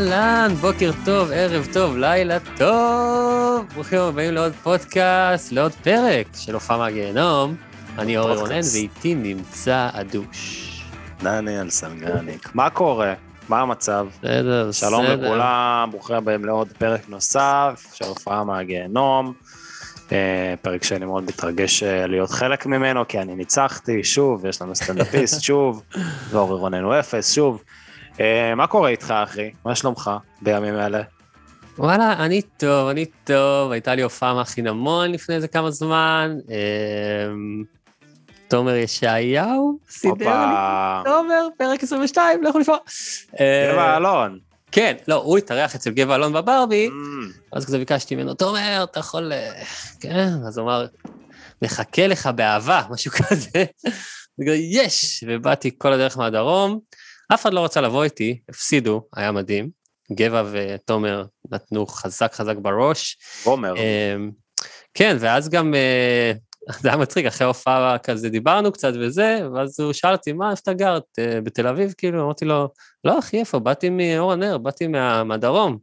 אהלן, בוקר טוב, ערב טוב, לילה טוב. ברוכים הבאים לעוד פודקאסט, לעוד פרק של הופעה מהגיהנום. אני אורי רונן, ואיתי נמצא הדוש. דניאל סלגניק. מה קורה? מה המצב? בסדר, בסדר. שלום לכולם, ברוכים הבאים לעוד פרק נוסף של הופעה מהגיהנום. אה, פרק שאני מאוד מתרגש אה, להיות חלק ממנו, כי אני ניצחתי שוב, יש לנו סטנדאפיסט שוב, ואורי רונן הוא אפס שוב. Uh, מה קורה איתך, אחי? מה שלומך בימים אלה? וואלה, אני טוב, אני טוב, הייתה לי הופעה מהחינמון לפני איזה כמה זמן. Uh, תומר ישעיהו, סידר לי, תומר, פרק 22, לכו לפעול. גבע אלון. כן, לא, הוא התארח אצל גבע אלון בברבי, mm. אז כזה ביקשתי ממנו, תומר, אתה יכול... כן, אז הוא אמר, מחכה לך באהבה, משהו כזה. יש, ובאתי כל הדרך מהדרום. אף אחד לא רצה לבוא איתי, הפסידו, היה מדהים. גבע ותומר נתנו חזק חזק בראש. עומר. אמ, כן, ואז גם, אה, זה היה מצחיק, אחרי הופעה כזה דיברנו קצת וזה, ואז הוא שאל אותי, מה, איפה אתה גר? אה, בתל אביב? כאילו, אמרתי לו, לא, אחי, איפה? באתי מאור הנר, באתי מה, מהדרום.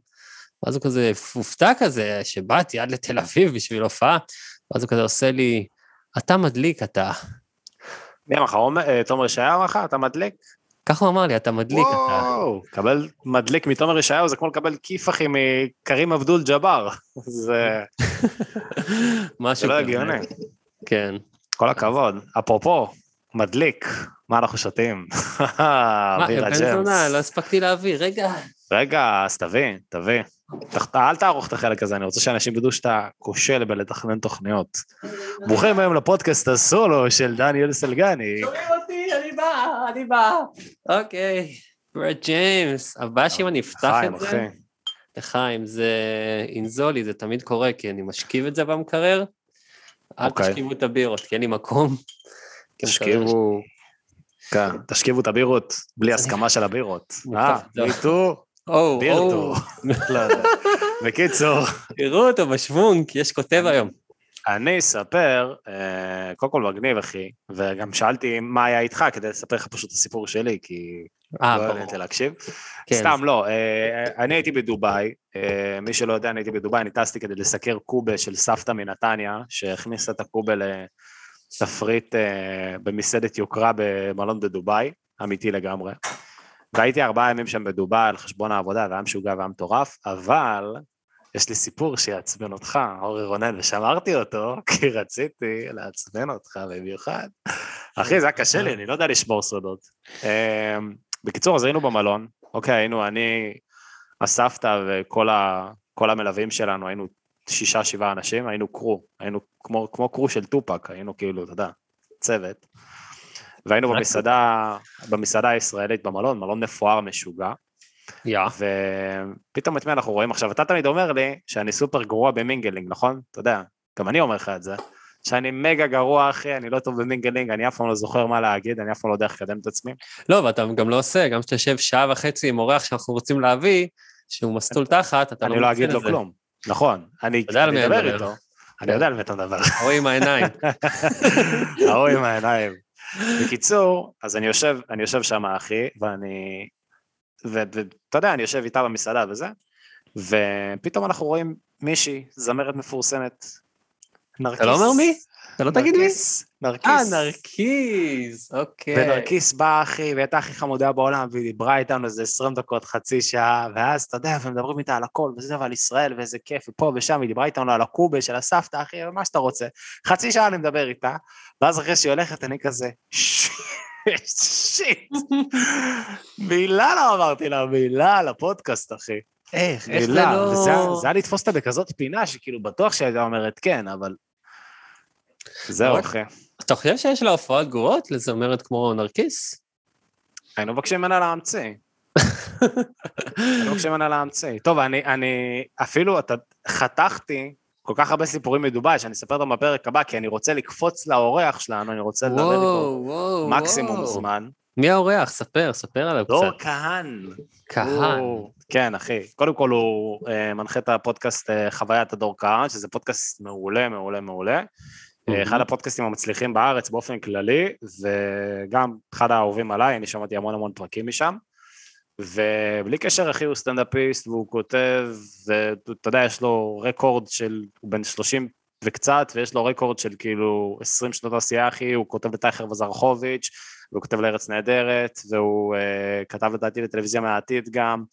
ואז הוא כזה הופתע כזה, שבאתי עד לתל אביב בשביל הופעה, ואז הוא כזה עושה לי, אתה מדליק, אתה. מי אמר לך, תומר ישעיהו אמר לך, אתה מדליק? ככה הוא אמר לי, אתה מדליק, אתה... וואו, קבל מדליק מתומר ישעיהו זה כמו לקבל כיף אחי מקרים אבדול ג'אבר. זה... משהו. זה לא הגיוני. כן. כל הכבוד. אפרופו, מדליק, מה אנחנו שותים? בירה ג'מס. לא הספקתי להביא, רגע. רגע, אז תביא, תביא. אל תערוך את החלק הזה, אני רוצה שאנשים ידעו שאתה כושל בלתכנן תוכניות. ברוכים היום לפודקאסט הסולו של דניאל סלגני. שומעים אותי, אני בא, אני בא. אוקיי, ברד ג'יימס, הבעיה שאם אני אפתח את זה... לחיים, זה אינזולי, זה תמיד קורה, כי אני משכיב את זה במקרר. אל תשכיבו את הבירות, כי אין לי מקום. תשכיבו... כן, תשכיבו את הבירות בלי הסכמה של הבירות. אה, מיטו, בירטו. לא יודע. בקיצור. תראו אותו בשוונק, יש כותב היום. אני אספר, קודם כל מגניב אחי, וגם שאלתי מה היה איתך כדי לספר לך פשוט את הסיפור שלי, כי לא העליתי להקשיב. סתם לא, אני הייתי בדובאי, מי שלא יודע אני הייתי בדובאי, אני טסתי כדי לסקר קובה של סבתא מנתניה, שהכניסה את הקובה לתפריט במסעדת יוקרה במלון בדובאי, אמיתי לגמרי. והייתי ארבעה ימים שם בדובאי על חשבון העבודה, והיה משוגע והיה מטורף, אבל יש לי סיפור שיעצבן אותך, אורי רונן, ושמרתי אותו, כי רציתי לעצבן אותך במיוחד. אחי, זה היה קשה לי, אני לא יודע לשמור סודות. אמ, בקיצור, אז היינו במלון, אוקיי, היינו אני, הסבתא וכל ה, המלווים שלנו, היינו שישה, שבעה אנשים, היינו קרו, היינו כמו, כמו קרו של טופק, היינו כאילו, אתה יודע, צוות. והיינו במסעדה, במסעדה הישראלית במלון, מלון מפואר משוגע. יא. ופתאום את מי אנחנו רואים עכשיו, אתה תמיד אומר לי שאני סופר גרוע ב mingling, נכון? אתה יודע, גם אני אומר לך את זה. שאני מגה גרוע אחי, אני לא טוב ב mingling, אני אף פעם לא זוכר מה להגיד, אני אף פעם לא יודע איך לקדם את עצמי. לא, ואתה גם לא עושה, גם כשאתה יושב שעה וחצי עם אורח שאנחנו רוצים להביא, שהוא מסטול תחת, אתה לא אני לא אגיד לו כלום. נכון, אני אדבר איתו. אני יודע על מי אתה מדבר. ההוא עם העיניים. ההוא עם העיניים. בקיצור, אז אני יושב, אני יושב שם, אחי, ואני... ואתה יודע, אני יושב איתה במסעדה וזה, ופתאום אנחנו רואים מישהי, זמרת מפורסמת, נרקיס. אתה לא אומר מי? אתה לא תגיד מי? נרקיס. אה, נרקיס, אוקיי. ונרקיס באה, אחי, והיא הייתה הכי חמודה בעולם, והיא דיברה איתנו איזה 20 דקות, חצי שעה, ואז, אתה יודע, ומדברים איתה על הכל, וזה, ועל ישראל, ואיזה כיף, ופה ושם, היא דיברה איתנו על הקובה של הסבתא, אחי, מה שאתה רוצה. חצי שעה אני מדבר איתה, ואז אחרי שהיא הולכת, אני כזה, שיט. מילה לא אמרתי לה, מילה לפודקאסט, אחי. איך, איך זה לא... זה היה לתפוס אותה בכזאת פינה, שכאילו בטוח שהייתה אומרת כן, אבל... זהו, אחי. אתה חושב שיש לה הופעות גרועות לזמרת כמו נרקיס? היינו מבקשים ממנה להמציא. היינו מבקשים ממנה להמציא. טוב, אני, אני אפילו, אתה, חתכתי כל כך הרבה סיפורים מדובאי, שאני אספר אותם בפרק הבא, כי אני רוצה לקפוץ לאורח שלנו, אני רוצה לדבר איתו מקסימום זמן. מי האורח? ספר, ספר עליו קצת. דור כהן. כהן. כן, אחי. קודם כל הוא uh, מנחה את הפודקאסט uh, חוויית הדור כהן, שזה פודקאסט מעולה, מעולה, מעולה. Mm-hmm. אחד הפודקאסטים המצליחים בארץ באופן כללי, וגם אחד האהובים עליי, אני שמעתי המון המון פרקים משם. ובלי קשר, אחי, הוא סטנדאפיסט, והוא כותב, ואתה יודע, יש לו רקורד של, הוא בן 30 וקצת, ויש לו רקורד של כאילו 20 שנות עשייה, אחי, הוא כותב לטייכר וזרחוביץ', והוא כותב לארץ נהדרת, והוא uh, כתב לדעתי לטלוויזיה מהעתיד גם,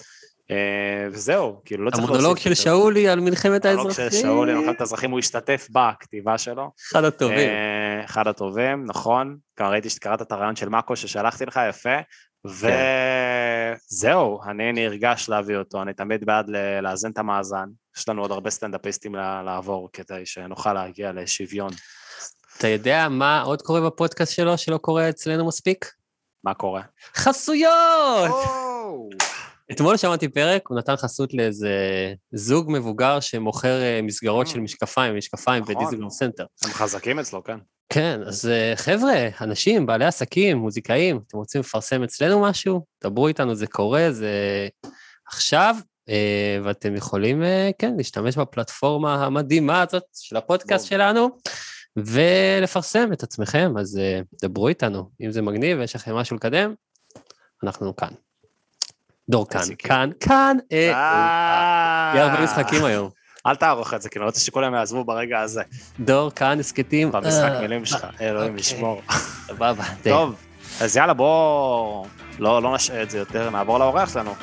וזהו, כאילו לא צריך להוסיף. המונולוג של שאולי על מלחמת האזרחים. המונולוג של שאולי על מלחמת האזרחים, הוא השתתף בכתיבה שלו. אחד הטובים. Uh, אחד הטובים, נכון. גם ראיתי שקראת את הרעיון של מאקו ששלחתי לך, יפה. וזהו. אני נרגש להביא אותו, אני תמיד בעד לאזן את המאזן. יש לנו עוד הרבה סטנדאפיסטים לעבור כדי שנוכל להגיע לשוויון. אתה יודע מה עוד קורה בפודקאסט שלו שלא קורה אצלנו מספיק? מה קורה? חסויות! אתמול שמעתי פרק, הוא נתן חסות לאיזה זוג מבוגר שמוכר אה, מסגרות של משקפיים, משקפיים נכון. בדיזנגוף סנטר. הם חזקים אצלו, כן. כן, אז אה, חבר'ה, אנשים, בעלי עסקים, מוזיקאים, אתם רוצים לפרסם אצלנו משהו? דברו איתנו, זה קורה, זה עכשיו, אה, ואתם יכולים, כן, להשתמש בפלטפורמה המדהימה הזאת של הפודקאסט שלנו. ולפרסם את עצמכם, אז דברו איתנו. אם זה מגניב ויש לכם משהו לקדם, אנחנו כאן. דור כאן, כאן, כאן, אה, יהיה הרבה משחקים היום. אל תערוך את זה, כי אני רוצה שכולם יעזבו ברגע הזה. דור כאן, הסכתים. במשחק מילים שלך, אלוהים ישמור. סבבה. טוב, אז יאללה, בואו לא נשאר את זה יותר, נעבור לאורח שלנו.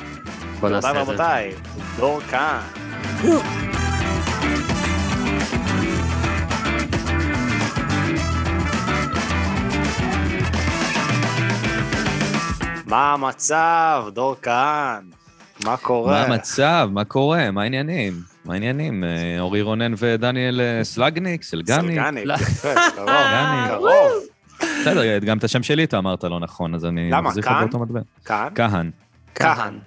בוא נעשה את זה. רבותיי, דור כאן. מה המצב, דור כהן? מה קורה? מה המצב? מה קורה? מה העניינים? מה העניינים? אה, אורי רונן ודניאל אה, סלגניק? סלגניק? סלגניק, יפה, קרוב. בסדר, גם את השם שלי אתה אמרת לא נכון, אז אני... למה? כהן? כהן? כהן.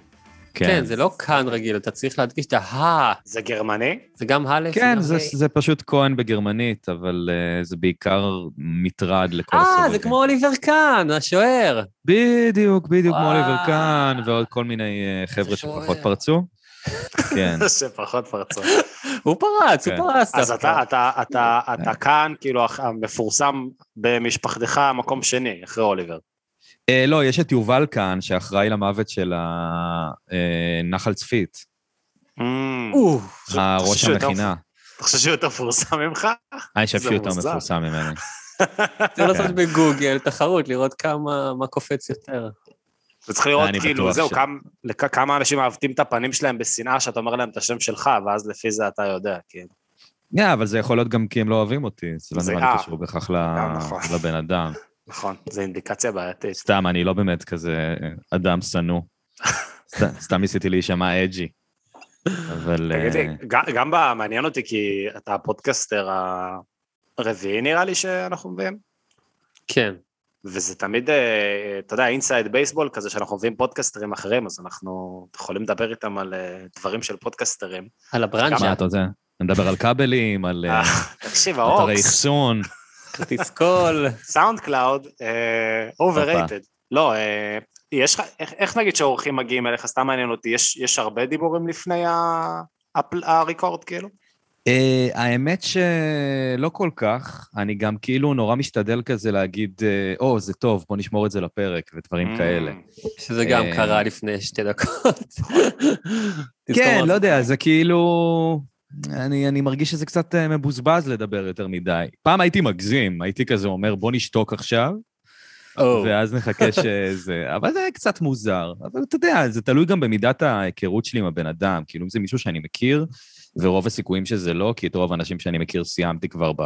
כן. כן, זה לא כאן רגיל, אתה צריך להדגיש את ה... זה גרמני? זה גם ה' כן, זה, זה פשוט כהן בגרמנית, אבל אה, זה בעיקר מטרד לכל הסובבים. אה, זה כמו אוליבר קאן, השוער. בדיוק, בדיוק כמו אוליבר קאן, ועוד כל מיני אה, חבר'ה שפחות פרצו. כן. שפחות פרצו. הוא פרץ, הוא כן. פרץ אז אתה, אתה, אתה, אתה כאן, כאילו, המפורסם במשפחתך מקום שני, אחרי אוליבר. אה, לא, יש את יובל כאן, שאחראי למוות של הנחל צפית. Mm. הראש המכינה. אתה חושב שהוא יותר מפורסם ממך? אני חושב שהוא יותר מפורסם ממני. צריך לעשות בגוגל תחרות, לראות כמה, מה קופץ יותר. וצריך לראות כאילו, זהו, כמה אנשים מעוותים את הפנים שלהם בשנאה שאתה אומר להם את השם שלך, ואז לפי זה אתה יודע, כאילו. כן, אבל זה יכול להיות גם כי הם לא אוהבים אותי, זה לא נראה לי קשור בהכרח נכון. לבן אדם. נכון, זו אינדיקציה בעייתית. סתם, אני לא באמת כזה אדם שנוא. סתם ניסיתי להישמע אג'י. אבל... תגידי, אה, גם מעניין אותי כי אתה הפודקאסטר הרביעי נראה לי שאנחנו מביאים. כן. וזה תמיד, אה, אתה יודע, inside baseball כזה, שאנחנו מביאים פודקסטרים אחרים, אז אנחנו יכולים לדבר איתם על אה, דברים של פודקסטרים. על הברנצ'ה. אתה יודע, נדבר על כבלים, על... תקשיב, האוקס. אתרי אחסון. כרטיס קול. SoundCloud, overrated. לא, אה, יש לך, איך, נגיד שהאורחים מגיעים אליך, סתם מעניין אותי, יש, יש הרבה דיבורים לפני ה record כאילו? Uh, האמת שלא כל כך, אני גם כאילו נורא משתדל כזה להגיד, אה, או, oh, זה טוב, בוא נשמור את זה לפרק, ודברים mm. כאלה. שזה גם uh, קרה לפני שתי דקות. כן, לא יודע, זה כאילו... אני, אני מרגיש שזה קצת אה, מבוזבז לדבר יותר מדי. פעם הייתי מגזים, הייתי כזה אומר, בוא נשתוק עכשיו, oh. ואז נחכה שזה... אבל זה קצת מוזר. אבל אתה יודע, זה תלוי גם במידת ההיכרות שלי עם הבן אדם. כאילו, אם זה מישהו שאני מכיר, ורוב הסיכויים שזה לא, כי את רוב האנשים שאני מכיר סיימתי כבר ב...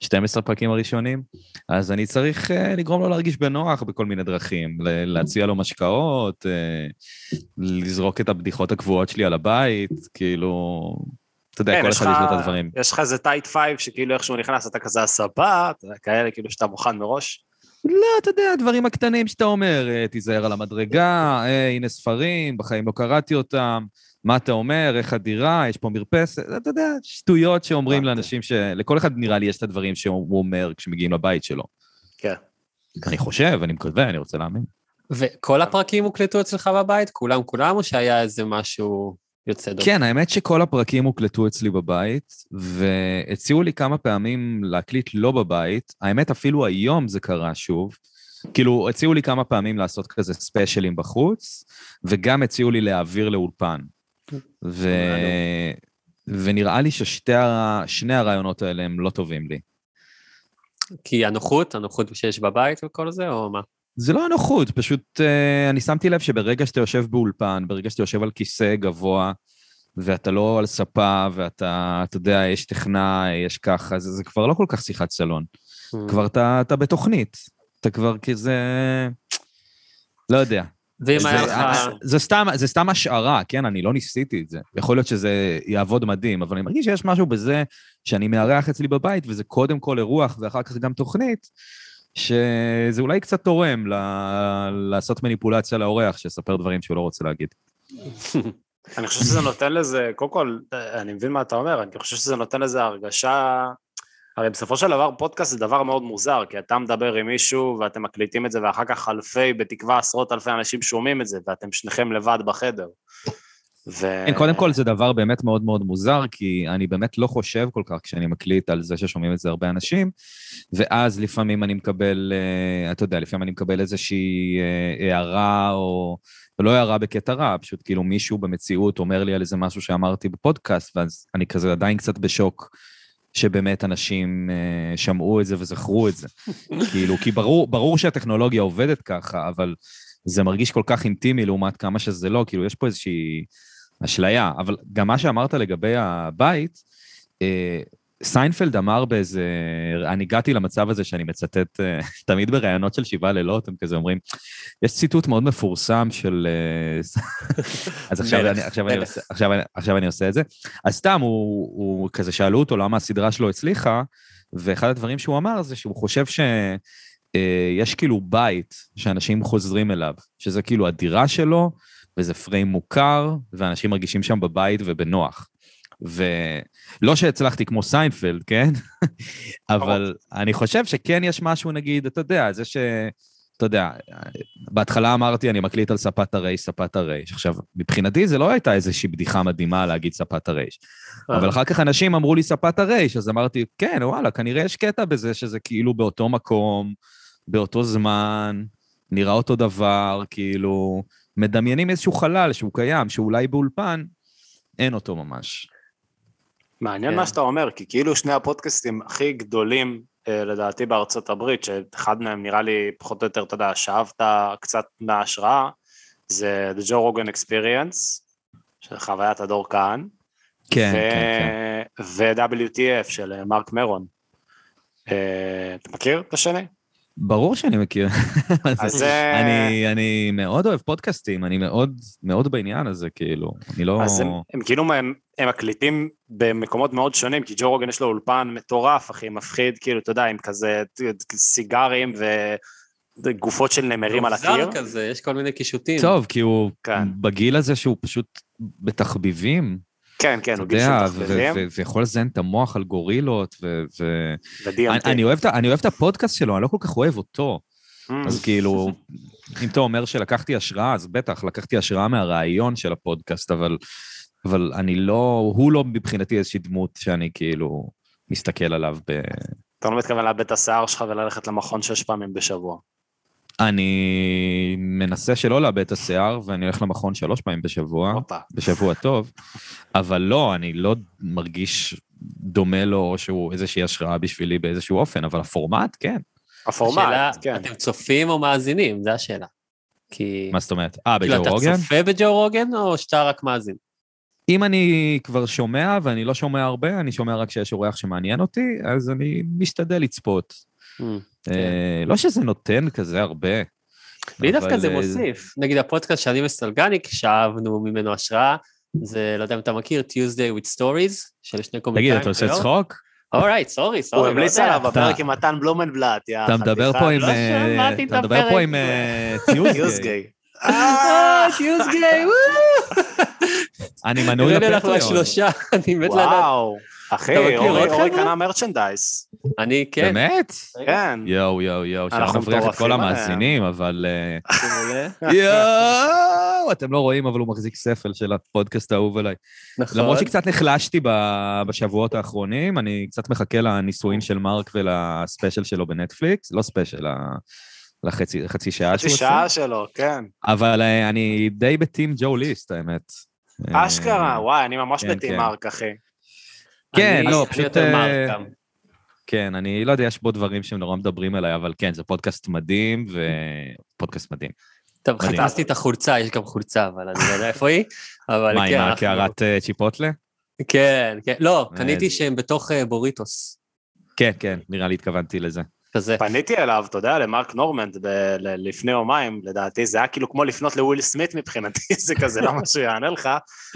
12 פרקים הראשונים, אז אני צריך אה, לגרום לו להרגיש בנוח בכל מיני דרכים, להציע לו משקאות, אה, לזרוק את הבדיחות הקבועות שלי על הבית, כאילו, אתה יודע, כן, כל אחד יש לו את הדברים. יש לך איזה tight five שכאילו איכשהו נכנס, אתה כזה הספה, כאלה כאילו שאתה מוכן מראש. לא, אתה יודע, הדברים הקטנים שאתה אומר, אה, תיזהר על המדרגה, אה, הנה ספרים, בחיים לא קראתי אותם, מה אתה אומר, איך הדירה, יש פה מרפסת, אתה יודע, שטויות שאומרים לאנשים ש... לכל אחד נראה לי יש את הדברים שהוא אומר כשמגיעים לבית שלו. כן. אני חושב, אני מקווה, אני רוצה להאמין. וכל הפרקים הוקלטו אצלך בבית? כולם כולם, או שהיה איזה משהו יוצא דופן? כן, האמת שכל הפרקים הוקלטו אצלי בבית, והציעו לי כמה פעמים להקליט לא בבית. האמת, אפילו היום זה קרה שוב. כאילו, הציעו לי כמה פעמים לעשות כזה ספיישלים בחוץ, וגם הציעו לי להעביר לאולפן. ו... ונראה לי ששני הרעיונות האלה הם לא טובים לי. כי הנוחות, הנוחות שיש בבית וכל זה, או מה? זה לא הנוחות, פשוט uh, אני שמתי לב שברגע שאתה יושב באולפן, ברגע שאתה יושב על כיסא גבוה, ואתה לא על ספה, ואתה, אתה יודע, יש טכנאי, יש ככה, זה, זה כבר לא כל כך שיחת סלון. Mm. כבר אתה, אתה בתוכנית. אתה כבר כזה... לא יודע. ואם היה לך... זה סתם, זה סתם השערה, כן? אני לא ניסיתי את זה. יכול להיות שזה יעבוד מדהים, אבל אני מרגיש שיש משהו בזה שאני מארח אצלי בבית, וזה קודם כל אירוח ואחר כך גם תוכנית, שזה אולי קצת תורם ל- לעשות מניפולציה לאורח, שיספר דברים שהוא לא רוצה להגיד. אני חושב שזה נותן לזה, קודם כל, אני מבין מה אתה אומר, אני חושב שזה נותן לזה הרגשה הרי בסופו של דבר פודקאסט זה דבר מאוד מוזר, כי אתה מדבר עם מישהו ואתם מקליטים את זה ואחר כך אלפי, בתקווה עשרות אלפי אנשים שומעים את זה ואתם שניכם לבד בחדר. ו... כן, קודם כל זה דבר באמת מאוד מאוד מוזר, כי אני באמת לא חושב כל כך כשאני מקליט על זה ששומעים את זה הרבה אנשים, ואז לפעמים אני מקבל, אה, אתה יודע, לפעמים אני מקבל איזושהי אה, הערה או... ולא הערה בקטע רע, פשוט כאילו מישהו במציאות אומר לי על איזה משהו שאמרתי בפודקאסט, ואז אני כזה עדיין קצת בשוק שבאמת אנשים אה, שמעו את זה וזכרו את זה. כאילו, כי ברור, ברור שהטכנולוגיה עובדת ככה, אבל זה מרגיש כל כך אינטימי לעומת כמה שזה לא, כאילו, יש פה איזושהי אשליה. אבל גם מה שאמרת לגבי הבית, אה, סיינפלד אמר באיזה, אני הגעתי למצב הזה שאני מצטט אה, תמיד בראיונות של שבעה לילות, הם כזה אומרים, יש ציטוט מאוד מפורסם של... אה, אז עכשיו אני, עכשיו, אני עושה, עכשיו, עכשיו אני עושה את זה. אז סתם, הוא, הוא כזה שאלו אותו למה הסדרה שלו הצליחה, ואחד הדברים שהוא אמר זה שהוא חושב ש... אה, יש כאילו בית שאנשים חוזרים אליו, שזה כאילו הדירה שלו, וזה פריים מוכר, ואנשים מרגישים שם בבית ובנוח. ולא שהצלחתי כמו סיינפלד, כן? אבל אני חושב שכן יש משהו, נגיד, אתה יודע, זה ש... אתה יודע, בהתחלה אמרתי, אני מקליט על ספת הרייש, ספת הרייש. עכשיו, מבחינתי זה לא הייתה איזושהי בדיחה מדהימה להגיד ספת הרייש. אה. אבל אחר כך אנשים אמרו לי ספת הרייש, אז אמרתי, כן, וואלה, כנראה יש קטע בזה שזה כאילו באותו מקום, באותו זמן, נראה אותו דבר, כאילו, מדמיינים איזשהו חלל שהוא קיים, שאולי באולפן אין אותו ממש. מעניין כן. מה שאתה אומר, כי כאילו שני הפודקאסטים הכי גדולים אה, לדעתי בארצות הברית, שאחד מהם נראה לי פחות או יותר, אתה יודע, שאבת קצת מההשראה, זה The Joe Rogan Experience, של חוויית הדור כהן. כן, ו- כן, כן. ו-WTF של אה, מרק מרון. אה, אתה מכיר את השני? ברור שאני מכיר. אז אני, אני מאוד אוהב פודקאסטים, אני מאוד, מאוד בעניין הזה, כאילו, אני לא... אז הם, הם כאילו, הם, הם מקליטים במקומות מאוד שונים, כי ג'ו רוגן יש לו אולפן מטורף, אחי, מפחיד, כאילו, אתה יודע, עם כזה סיגרים ו... גופות של נמרים על הקיר. מוזר כזה, יש כל מיני קישוטים. טוב, כי הוא כן. בגיל הזה שהוא פשוט בתחביבים, כן, כן, הוא גיל של תחביבים. ויכול לזיין את המוח על גורילות, ו... אני אוהב את הפודקאסט שלו, אני לא כל כך אוהב אותו. Mm. אז כאילו, אם אתה אומר שלקחתי השראה, אז בטח, לקחתי השראה מהרעיון של הפודקאסט, אבל, אבל אני לא, הוא לא מבחינתי איזושהי דמות שאני כאילו מסתכל עליו ב... אתה לא מתכוון לאבד את השיער שלך וללכת למכון שש פעמים בשבוע. אני מנסה שלא לאבד את השיער, ואני הולך למכון שלוש פעמים בשבוע. בשבוע טוב, אבל לא, אני לא מרגיש דומה לו, או שהוא איזושהי השראה בשבילי באיזשהו אופן, אבל הפורמט, כן. הפורמט, השאלה, כן. אתם צופים או מאזינים? זו השאלה. כי... מה זאת אומרת? אה, בג'ו רוגן? כאילו, אתה צופה בג'ו רוגן, או שאתה רק מאזין? אם אני כבר שומע, ואני לא שומע הרבה, אני שומע רק כשיש אורח שמעניין אותי, אז אני משתדל לצפות. Mm, כן. לא שזה נותן כזה הרבה. לי דווקא זה מוסיף. נגיד הפודקאסט שאני וסטלגניק, שאבנו ממנו השראה, זה, לא יודע אם אתה מכיר, Tuesday with Stories, של שני קומיקאים. תגיד, אתה עושה צחוק? אורייט, סורי, סורי. הוא המליץ עליו בפרק עם מתן בלומנבלט, יא. אתה מדבר פה עם... לא שמעתי את הפרק. אתה מדבר פה עם טיוזגיי. אה, טיוזגיי, וואו. אני מנוי לפטריון. אני מת לדעת. אחי, אורי קנה merchandise. אני כן. באמת? כן. יואו, יואו, יואו, שאנחנו נבריח את כל המאזינים, אבל... יואו, אתם לא רואים, אבל הוא מחזיק ספל של הפודקאסט האהוב עליי. נכון. למרות שקצת נחלשתי בשבועות האחרונים, אני קצת מחכה לנישואין של מרק ול special שלו בנטפליקס, לא special, לחצי שעה שהוא עושה. חצי שעה שלו, כן. אבל אני די ב team ג'ו ליסט, האמת. אשכרה, וואי, אני ממש כן, בטים כן. מרק, אחי. כן, לא, פשוט... אה, כן, אני לא יודע, יש בו דברים שהם נורא מדברים עליי, אבל כן, זה פודקאסט מדהים, ופודקאסט מדהים. טוב, חיפשתי את החולצה, יש גם חולצה, אבל אני לא יודע איפה היא, אבל מה, עם הקערת אה, צ'יפוטלה? כן, כן, לא, קניתי שהם בתוך אה, בוריטוס. כן, כן, נראה לי התכוונתי לזה. כזה. פניתי אליו, אתה יודע, למרק נורמנד לפני יומיים, לדעתי זה היה כאילו כמו לפנות לוויל סמית מבחינתי, זה כזה, למה שהוא יענה לך.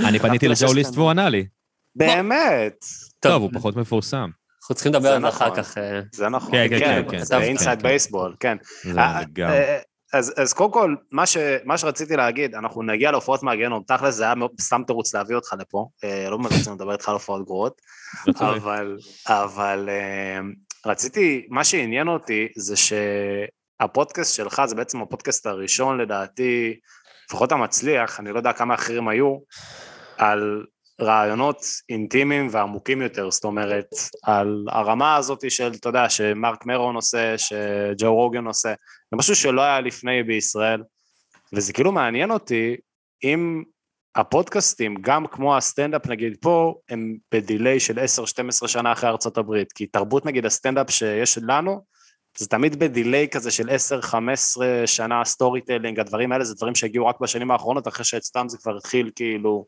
אני פניתי לג'ו ליסט והוא ענה לי. באמת. טוב, הוא פחות מפורסם. אנחנו צריכים לדבר על זה אחר נכון. כך. אה. זה נכון, כן, כן, כן. זה אינסייד בייסבול, כן. אה, אה, אז, אז קודם כל, מה, ש, מה שרציתי להגיד, אנחנו נגיע להופעות מהגיהנום, תכל'ס זה היה סתם תירוץ להביא אותך לפה, לא רצינו לדבר איתך על הופעות גרועות, אבל, אבל רציתי, מה שעניין אותי זה שהפודקאסט שלך זה בעצם הפודקאסט הראשון לדעתי, לפחות המצליח, אני לא יודע כמה אחרים היו, על רעיונות אינטימיים ועמוקים יותר, זאת אומרת, על הרמה הזאת של, אתה יודע, שמרק מרון עושה, שג'ו רוגן עושה, זה משהו שלא היה לפני בישראל, וזה כאילו מעניין אותי אם הפודקאסטים, גם כמו הסטנדאפ נגיד פה, הם בדיליי של 10-12 שנה אחרי ארצות הברית, כי תרבות נגיד הסטנדאפ שיש לנו, זה תמיד ב delay כזה של 10-15 שנה storytelling, הדברים האלה זה דברים שהגיעו רק בשנים האחרונות, אחרי שאצלם זה כבר התחיל כאילו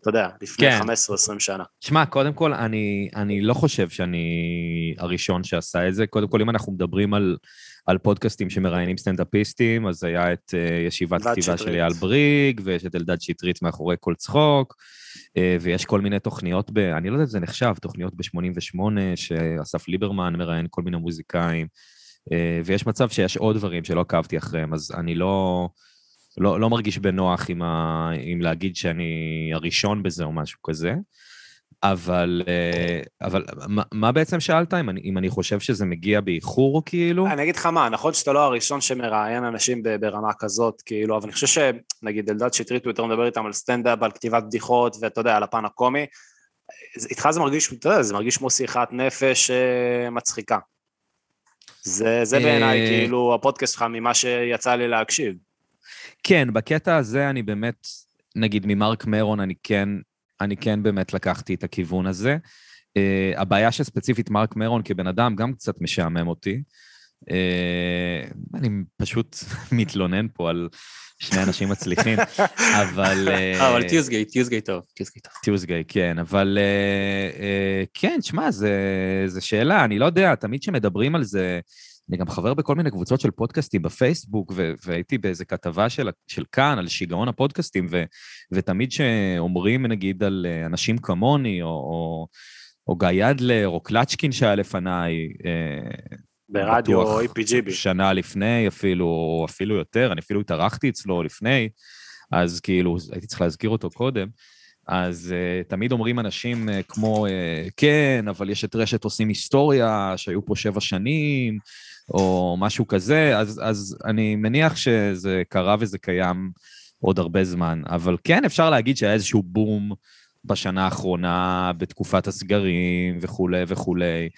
אתה יודע, לפני כן. 15-20 שנה. שמע, קודם כל, אני, אני לא חושב שאני הראשון שעשה את זה. קודם כל, אם אנחנו מדברים על, על פודקאסטים שמראיינים סטנדאפיסטים, אז היה את אה, ישיבת כתיבה שטרית. של אייל בריג, ויש את אלדד שטרית מאחורי כל צחוק, אה, ויש כל מיני תוכניות, ב, אני לא יודע אם זה נחשב, תוכניות ב-88, שאסף ליברמן מראיין כל מיני מוזיקאים, uh, ויש מצב שיש עוד דברים שלא עקבתי אחריהם, אז אני לא... לא, לא מרגיש בנוח עם, ה, עם להגיד שאני הראשון בזה או משהו כזה, אבל, אה, אבל מה, מה בעצם שאלת? אם אני, אם אני חושב שזה מגיע באיחור, כאילו? אני אגיד לך מה, נכון שאתה לא הראשון שמראיין אנשים ברמה כזאת, כאילו, אבל אני חושב שנגיד אלדד שטרית הוא יותר מדבר איתם על סטנדאפ, על כתיבת בדיחות, ואתה יודע, על הפן הקומי. איתך זה מרגיש, אתה יודע, זה מרגיש כמו שיחת נפש אה, מצחיקה. זה, זה בעיניי, אה, כאילו, הפודקאסט שלך ממה שיצא לי להקשיב. כן, בקטע הזה אני באמת, נגיד ממרק מרון, אני כן, אני כן באמת לקחתי את הכיוון הזה. Uh, הבעיה שספציפית מרק מרון כבן אדם גם קצת משעמם אותי. Uh, אני פשוט מתלונן פה על שני אנשים מצליחים, אבל... Uh, אבל טיוזגיי, טיוזגיי טוב, טיוזגיי טוב. טיוזגיי, כן, אבל uh, uh, כן, שמע, זו שאלה, אני לא יודע, תמיד כשמדברים על זה, אני גם חבר בכל מיני קבוצות של פודקאסטים בפייסבוק, ו- והייתי באיזה כתבה של, של כאן על שיגעון הפודקאסטים, ו- ותמיד שאומרים, נגיד, על אנשים כמוני, או, או, או גיא אדלר, או קלצ'קין שהיה לפניי, אה, ברדיו או APGB. שנה לפני אפילו, או אפילו יותר, אני אפילו התארחתי אצלו לפני, אז כאילו, הייתי צריך להזכיר אותו קודם. אז uh, תמיד אומרים אנשים uh, כמו, uh, כן, אבל יש את רשת עושים היסטוריה, שהיו פה שבע שנים, או משהו כזה, אז, אז אני מניח שזה קרה וזה קיים עוד הרבה זמן. אבל כן, אפשר להגיד שהיה איזשהו בום בשנה האחרונה, בתקופת הסגרים וכולי וכולי.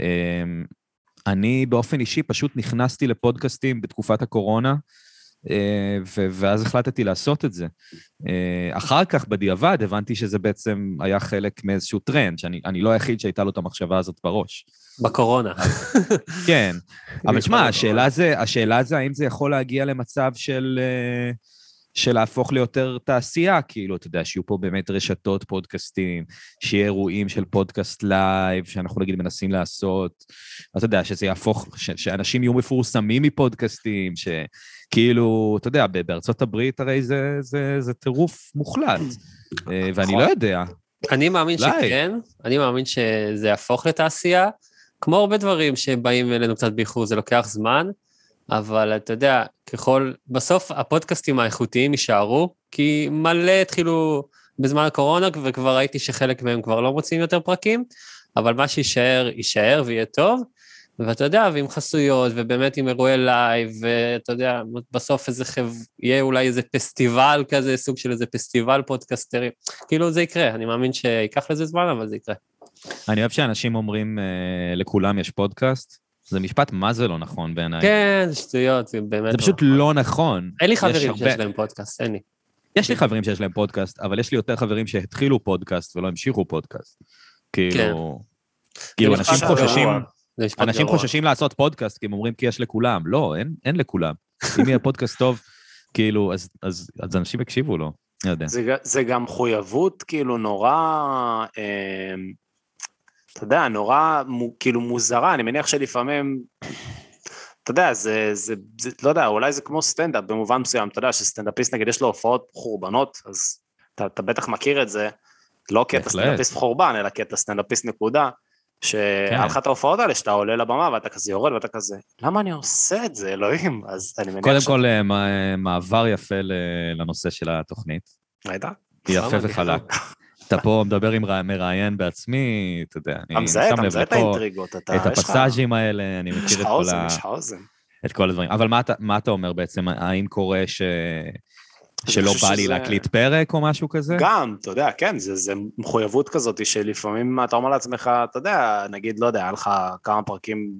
אמ, אני באופן אישי פשוט נכנסתי לפודקאסטים בתקופת הקורונה, ואז החלטתי לעשות את זה. אה, אחר כך, בדיעבד, הבנתי שזה בעצם היה חלק מאיזשהו טרנד, שאני לא היחיד שהייתה לו את המחשבה הזאת בראש. בקורונה. כן, אבל שמע, השאלה זה, השאלה זה האם זה יכול להגיע למצב של, אה, של להפוך ליותר תעשייה, כאילו, אתה יודע, שיהיו פה באמת רשתות פודקאסטים, שיהיה אירועים של פודקאסט לייב, שאנחנו נגיד מנסים לעשות, אתה יודע, שזה יהפוך, ש- שאנשים יהיו מפורסמים מפודקאסטים, שכאילו, אתה יודע, בארצות הברית הרי זה, זה, זה טירוף מוחלט, אה, ואני לא יודע. אני מאמין שכן, אני מאמין שזה יהפוך לתעשייה, כמו הרבה דברים שבאים אלינו קצת באיחור, זה לוקח זמן, אבל אתה יודע, ככל, בסוף הפודקאסטים האיכותיים יישארו, כי מלא התחילו בזמן הקורונה, וכבר ראיתי שחלק מהם כבר לא מוצאים יותר פרקים, אבל מה שיישאר, יישאר ויהיה טוב. ואתה יודע, ועם חסויות, ובאמת עם אירועי לייב, ואתה יודע, בסוף איזה חב... יהיה אולי איזה פסטיבל כזה, סוג של איזה פסטיבל פודקסטרים. כאילו זה יקרה, אני מאמין שייקח לזה זמן, אבל זה יקרה. אני אוהב שאנשים אומרים, אה, לכולם יש פודקאסט, זה משפט מה זה לא נכון בעיניי. כן, זה שטויות, זה באמת זה פשוט לא, לא נכון. אין לי חברים הרבה... שיש להם פודקאסט, אין לי. יש לי חברים שיש להם פודקאסט, אבל יש לי יותר חברים שהתחילו פודקאסט ולא המשיכו פודקאסט. כאילו, כן. כאילו אנשים חוששים, אנשים חוששים לעשות פודקאסט, כי הם אומרים כי יש לכולם. לא, אין, אין לכולם. אם יהיה פודקאסט טוב, כאילו, אז, אז, אז אנשים יקשיבו לו, אני יודע. זה, זה גם מחויבות כאילו נורא... אה, אתה יודע, נורא כאילו מוזרה, אני מניח שלפעמים, אתה יודע, זה, זה, זה, לא יודע, אולי זה כמו סטנדאפ במובן מסוים, אתה יודע שסטנדאפיסט נגיד יש לו הופעות חורבנות, אז אתה, אתה בטח מכיר את זה, לא כי אתה סטנדאפיסט חורבן, אלא כי אתה סטנדאפיסט נקודה, שהיה כן. לך את ההופעות האלה שאתה עולה לבמה ואתה כזה יורד ואתה כזה, למה אני עושה את זה, אלוהים? אז אני מניח קודם ש... כל, אה, מעבר יפה לנושא של התוכנית. ראית? יפה וחלק. אתה פה מדבר עם מראיין בעצמי, אתה יודע, אני שם לב לפה, את הפסאז'ים האלה, אני מכיר את כל ה... את כל הדברים. אבל מה אתה אומר בעצם? האם קורה ש... שלא בא לי להקליט פרק או משהו כזה? גם, אתה יודע, כן, זה, זה מחויבות כזאת שלפעמים אתה אומר לעצמך, אתה יודע, נגיד, לא יודע, היה לך כמה פרקים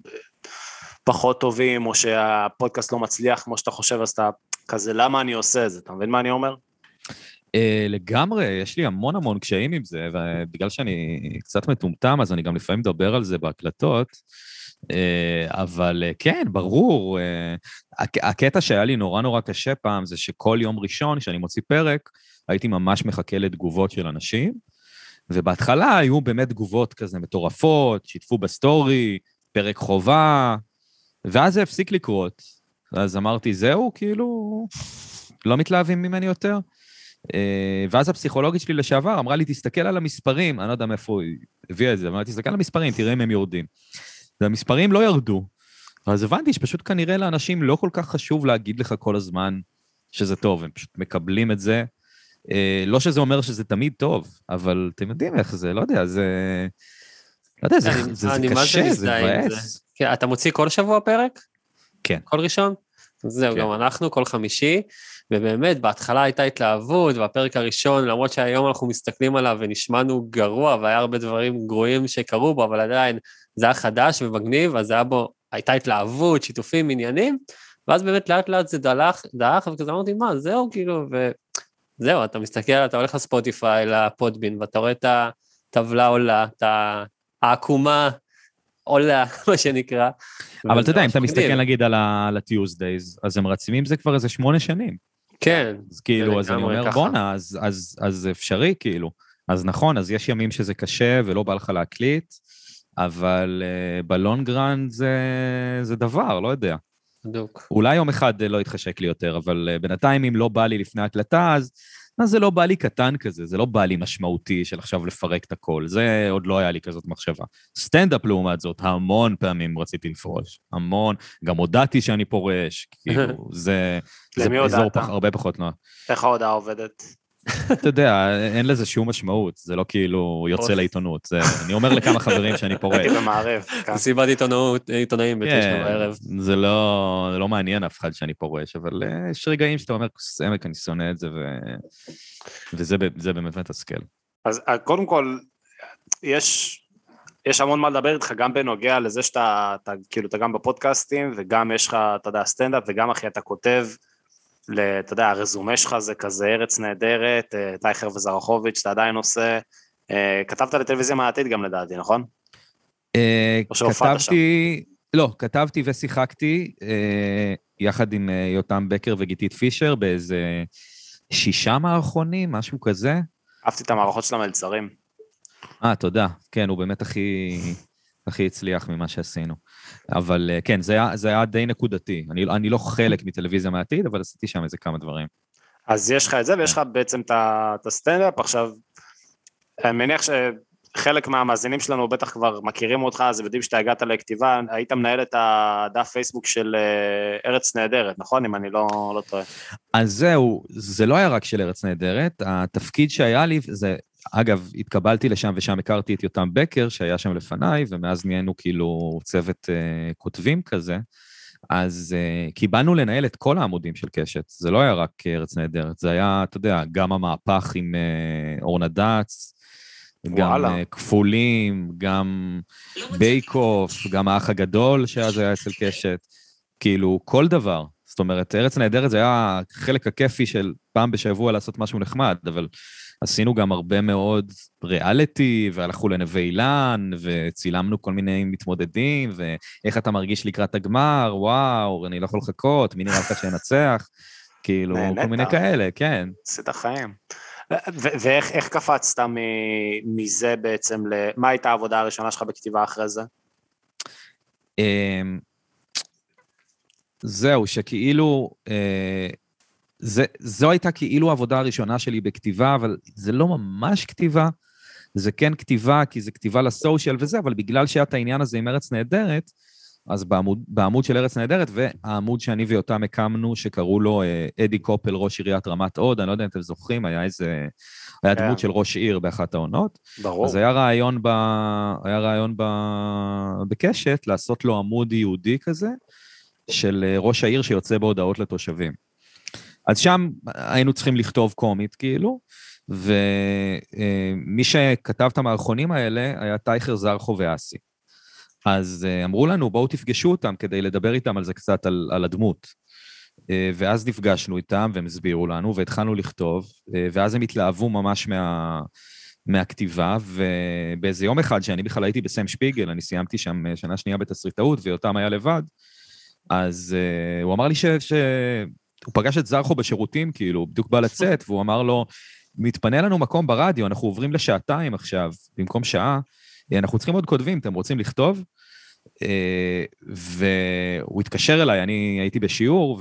פחות טובים, או שהפודקאסט לא מצליח כמו שאתה חושב, אז אתה כזה, למה אני עושה את זה? אתה מבין מה אני אומר? Uh, לגמרי, יש לי המון המון קשיים עם זה, ובגלל שאני קצת מטומטם, אז אני גם לפעמים מדבר על זה בהקלטות. Uh, אבל uh, כן, ברור. Uh, הקטע שהיה לי נורא נורא קשה פעם, זה שכל יום ראשון, כשאני מוציא פרק, הייתי ממש מחכה לתגובות של אנשים, ובהתחלה היו באמת תגובות כזה מטורפות, שיתפו בסטורי, פרק חובה, ואז זה הפסיק לקרות. אז אמרתי, זהו, כאילו, לא מתלהבים ממני יותר. אה, ואז הפסיכולוגית שלי לשעבר אמרה לי, תסתכל על המספרים, אני לא יודע מאיפה היא הביאה את זה, אמרה, תסתכל על המספרים, תראה אם הם יורדים. והמספרים לא ירדו. אז הבנתי שפשוט כנראה לאנשים לא כל כך חשוב להגיד לך כל הזמן שזה טוב, הם פשוט מקבלים את זה. אה, לא שזה אומר שזה תמיד טוב, אבל אתם יודעים איך זה, לא יודע, זה... לא יודע, זה, אני, זה, אני זה קשה, זה מבאס. כן, אתה מוציא כל שבוע פרק? כן. כל ראשון? זהו, כן. גם אנחנו, כל חמישי. ובאמת, בהתחלה הייתה התלהבות, והפרק הראשון, למרות שהיום אנחנו מסתכלים עליו ונשמענו גרוע, והיה הרבה דברים גרועים שקרו בו, אבל עדיין זה היה חדש ומגניב, אז היה בו, הייתה התלהבות, שיתופים, עניינים, ואז באמת לאט לאט זה דלך, דעך, וכזה אמרתי, מה, זהו, כאילו, וזהו, אתה מסתכל, אתה הולך לספוטיפיי, לפודבין, ואתה רואה את הטבלה עולה, את העקומה עולה, מה שנקרא. אבל אתה יודע, אם אתה מסתכל נגיד על ה-Tuesdays, אז הם רצים עם זה כבר איזה שמונה שנים. כן. אז כאילו, אז אני אומר, בואנה, אז, אז, אז אפשרי, כאילו. אז נכון, אז יש ימים שזה קשה ולא בא לך להקליט, אבל uh, ב long run זה, זה דבר, לא יודע. בדיוק. אולי יום אחד uh, לא יתחשק לי יותר, אבל uh, בינתיים, אם לא בא לי לפני הקלטה, אז, אז זה לא בא לי קטן כזה, זה לא בא לי משמעותי של עכשיו לפרק את הכל, זה עוד לא היה לי כזאת מחשבה. סטנדאפ, לעומת זאת, המון פעמים רציתי לפרוש, המון, גם הודעתי שאני פורש, כאילו, זה, זה אזור פח, הרבה פחות נוח. איך ההודעה עובדת? אתה יודע, אין לזה שום משמעות, זה לא כאילו יוצא לעיתונות. אני אומר לכמה חברים שאני פורש. הייתי במערב. כן. מסיבת עיתונאים בתשע כן, בערב. זה לא, לא מעניין אף אחד שאני פורש, אבל אה, יש רגעים שאתה אומר, עמק, אני שונא את זה, וזה באמת מתסכל. אז אה, קודם כל, יש יש המון מה לדבר איתך גם בנוגע לזה שאתה, אתה, כאילו, אתה גם בפודקאסטים וגם יש לך, אתה יודע, סטנדאפ וגם אחי אתה כותב אתה יודע, הרזומה שלך זה כזה ארץ נהדרת, אה, טייכר וזרחוביץ', אתה עדיין עושה, אה, כתבת לטלוויזיה מהעתיד גם לדעתי, נכון? אה, כתבתי, לא, כתבתי ושיחקתי יחד עם יותם בקר וגיתית פישר באיזה שישה מערכונים, משהו כזה. אהבתי את המערכות של המלצרים. אה, תודה. כן, הוא באמת הכי, הכי הצליח ממה שעשינו. אבל אה, כן, זה היה, זה היה די נקודתי. אני, אני לא חלק מטלוויזיה מהעתיד, אבל עשיתי שם איזה כמה דברים. אז יש לך את זה, ויש לך בעצם את הסטנדאפ. עכשיו, אני מניח שחלק מהמאזינים שלנו בטח כבר מכירים אותך, אז יודעים שאתה הגעת לכתיבה, היית מנהל את הדף פייסבוק של אה, ארץ נהדרת, נכון? אם אני לא, לא טועה. אז זהו, זה לא היה רק של ארץ נהדרת, התפקיד שהיה לי, זה, אגב, התקבלתי לשם ושם הכרתי את יותם בקר, שהיה שם לפניי, ומאז נהיינו כאילו צוות uh, כותבים כזה. אז uh, קיבלנו לנהל את כל העמודים של קשת, זה לא היה רק ארץ נהדרת, זה היה, אתה יודע, גם המהפך עם uh, אורנה דץ, גם uh, כפולים, גם בייק אוף, גם האח הגדול שאז היה אצל קשת, כאילו, כל דבר. זאת אומרת, ארץ נהדרת זה היה חלק הכיפי של פעם בשבוע לעשות משהו נחמד, אבל עשינו גם הרבה מאוד ריאליטי, והלכו לנווה אילן, וצילמנו כל מיני מתמודדים, ואיך אתה מרגיש לקראת הגמר, וואו, אני לא יכול לחכות, מי נראה לך שינצח, כאילו, כל מיני כאלה, כן. עשית חיים. ואיך קפצת מזה בעצם, מה הייתה העבודה הראשונה שלך בכתיבה אחרי זה? אמ, זהו, שכאילו, אה, זה, זו הייתה כאילו העבודה הראשונה שלי בכתיבה, אבל זה לא ממש כתיבה, זה כן כתיבה, כי זה כתיבה לסושיאל וזה, אבל בגלל שהיה את העניין הזה עם ארץ נהדרת, אז בעמוד, בעמוד של ארץ נהדרת, והעמוד שאני ויותם הקמנו, שקראו לו אה, אדי קופל, ראש עיריית רמת הוד, אני לא יודע אם אתם זוכרים, היה איזה... היה דמות של ראש עיר באחת העונות. ברור. אז היה רעיון, ב, היה רעיון ב, בקשת לעשות לו עמוד יהודי כזה, של אה, ראש העיר שיוצא בהודעות לתושבים. אז שם היינו צריכים לכתוב קומית, כאילו, ומי שכתב את המערכונים האלה היה טייכר זרחו ואסי. אז אה, אמרו לנו, בואו תפגשו אותם כדי לדבר איתם על זה קצת, על, על הדמות. אה, ואז נפגשנו איתם והם הסבירו לנו, והתחלנו לכתוב, אה, ואז הם התלהבו ממש מה, מהכתיבה, ובאיזה יום אחד, שאני בכלל הייתי בסם שפיגל, אני סיימתי שם שנה שנייה בתסריטאות, ויותם היה לבד, אז הוא אמר לי ש... ש... הוא פגש את זרחו בשירותים, כאילו, הוא בדיוק בא לצאת, והוא אמר לו, מתפנה לנו מקום ברדיו, אנחנו עוברים לשעתיים עכשיו, במקום שעה, אנחנו צריכים עוד כותבים, אתם רוצים לכתוב? אה, והוא התקשר אליי, אני הייתי בשיעור,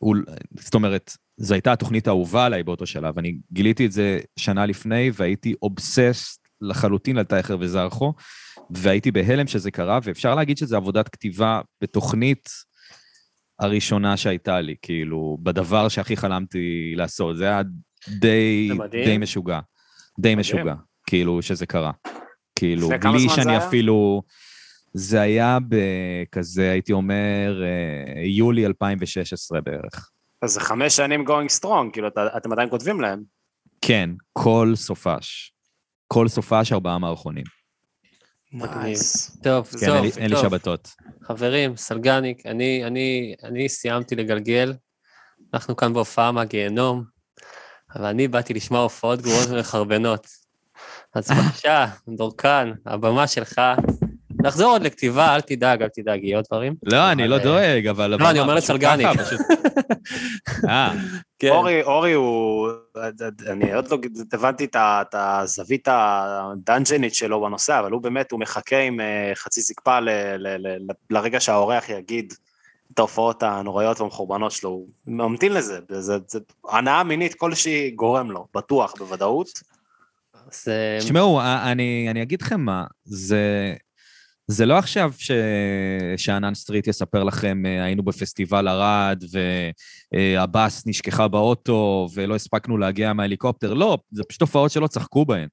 והוא, זאת אומרת, זו הייתה התוכנית האהובה עליי באותו שלב. אני גיליתי את זה שנה לפני, והייתי אובססט לחלוטין על טייכר וזרחו, והייתי בהלם שזה קרה, ואפשר להגיד שזו עבודת כתיבה בתוכנית הראשונה שהייתה לי, כאילו, בדבר שהכי חלמתי לעשות. זה היה די, די משוגע. די משוגע, כאילו, שזה קרה. כאילו, בלי שאני אפילו... זה היה בכזה, הייתי אומר, אה, יולי 2016 בערך. אז זה חמש שנים going strong, כאילו, את, אתם עדיין כותבים להם. כן, כל סופש. כל סופש ארבעה מערכונים. מגניב. טוב, כן, טוב, אין, טוב. אין לי שבתות. חברים, סלגניק, אני, אני, אני סיימתי לגלגל, אנחנו כאן בהופעה מהגיהנום, אבל אני באתי לשמוע הופעות גרועות ומחרבנות. אז בבקשה, דורקן, הבמה שלך. נחזור עוד לכתיבה, אל תדאג, אל תדאג, יהיו עוד דברים. לא, אני לא דואג, אבל... לא, אני אומר לסלגניק. אה. כן. אורי, אורי הוא, אני עוד לא הבנתי את הזווית הדאנג'נית שלו בנושא, אבל הוא באמת, הוא מחכה עם אה, חצי זקפה לרגע שהאורח יגיד את ההופעות הנוראיות והמחורבנות שלו, הוא ממתין לזה, זה הנאה מינית כלשהי גורם לו, בטוח, בוודאות. תשמעו, אני אגיד לכם מה, זה... זה לא עכשיו ש... שאנן סטריט יספר לכם, אה, היינו בפסטיבל ערד והבאס נשכחה באוטו ולא הספקנו להגיע מההליקופטר, לא, זה פשוט תופעות שלא צחקו בהן.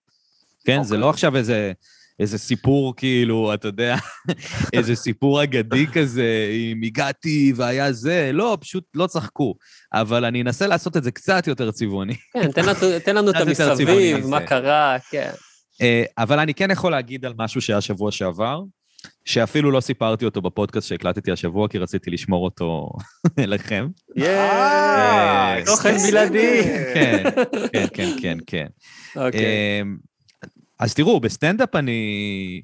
כן, okay. זה לא אוקיי. עכשיו איזה, איזה סיפור, כאילו, אתה יודע, איזה סיפור אגדי כזה, אם הגעתי והיה זה, לא, פשוט לא צחקו. אבל אני אנסה לעשות את זה קצת יותר צבעוני. כן, תן לנו, תן לנו את המסביב, מה קרה, כן. אה, אבל אני כן יכול להגיד על משהו שהיה שבוע שעבר, שאפילו לא סיפרתי אותו בפודקאסט שהקלטתי השבוע, כי רציתי לשמור אותו לכם. יאיי, תוכן בלעדי. כן, כן, כן, כן, כן. אוקיי. אמ, אז תראו, בסטנדאפ אני...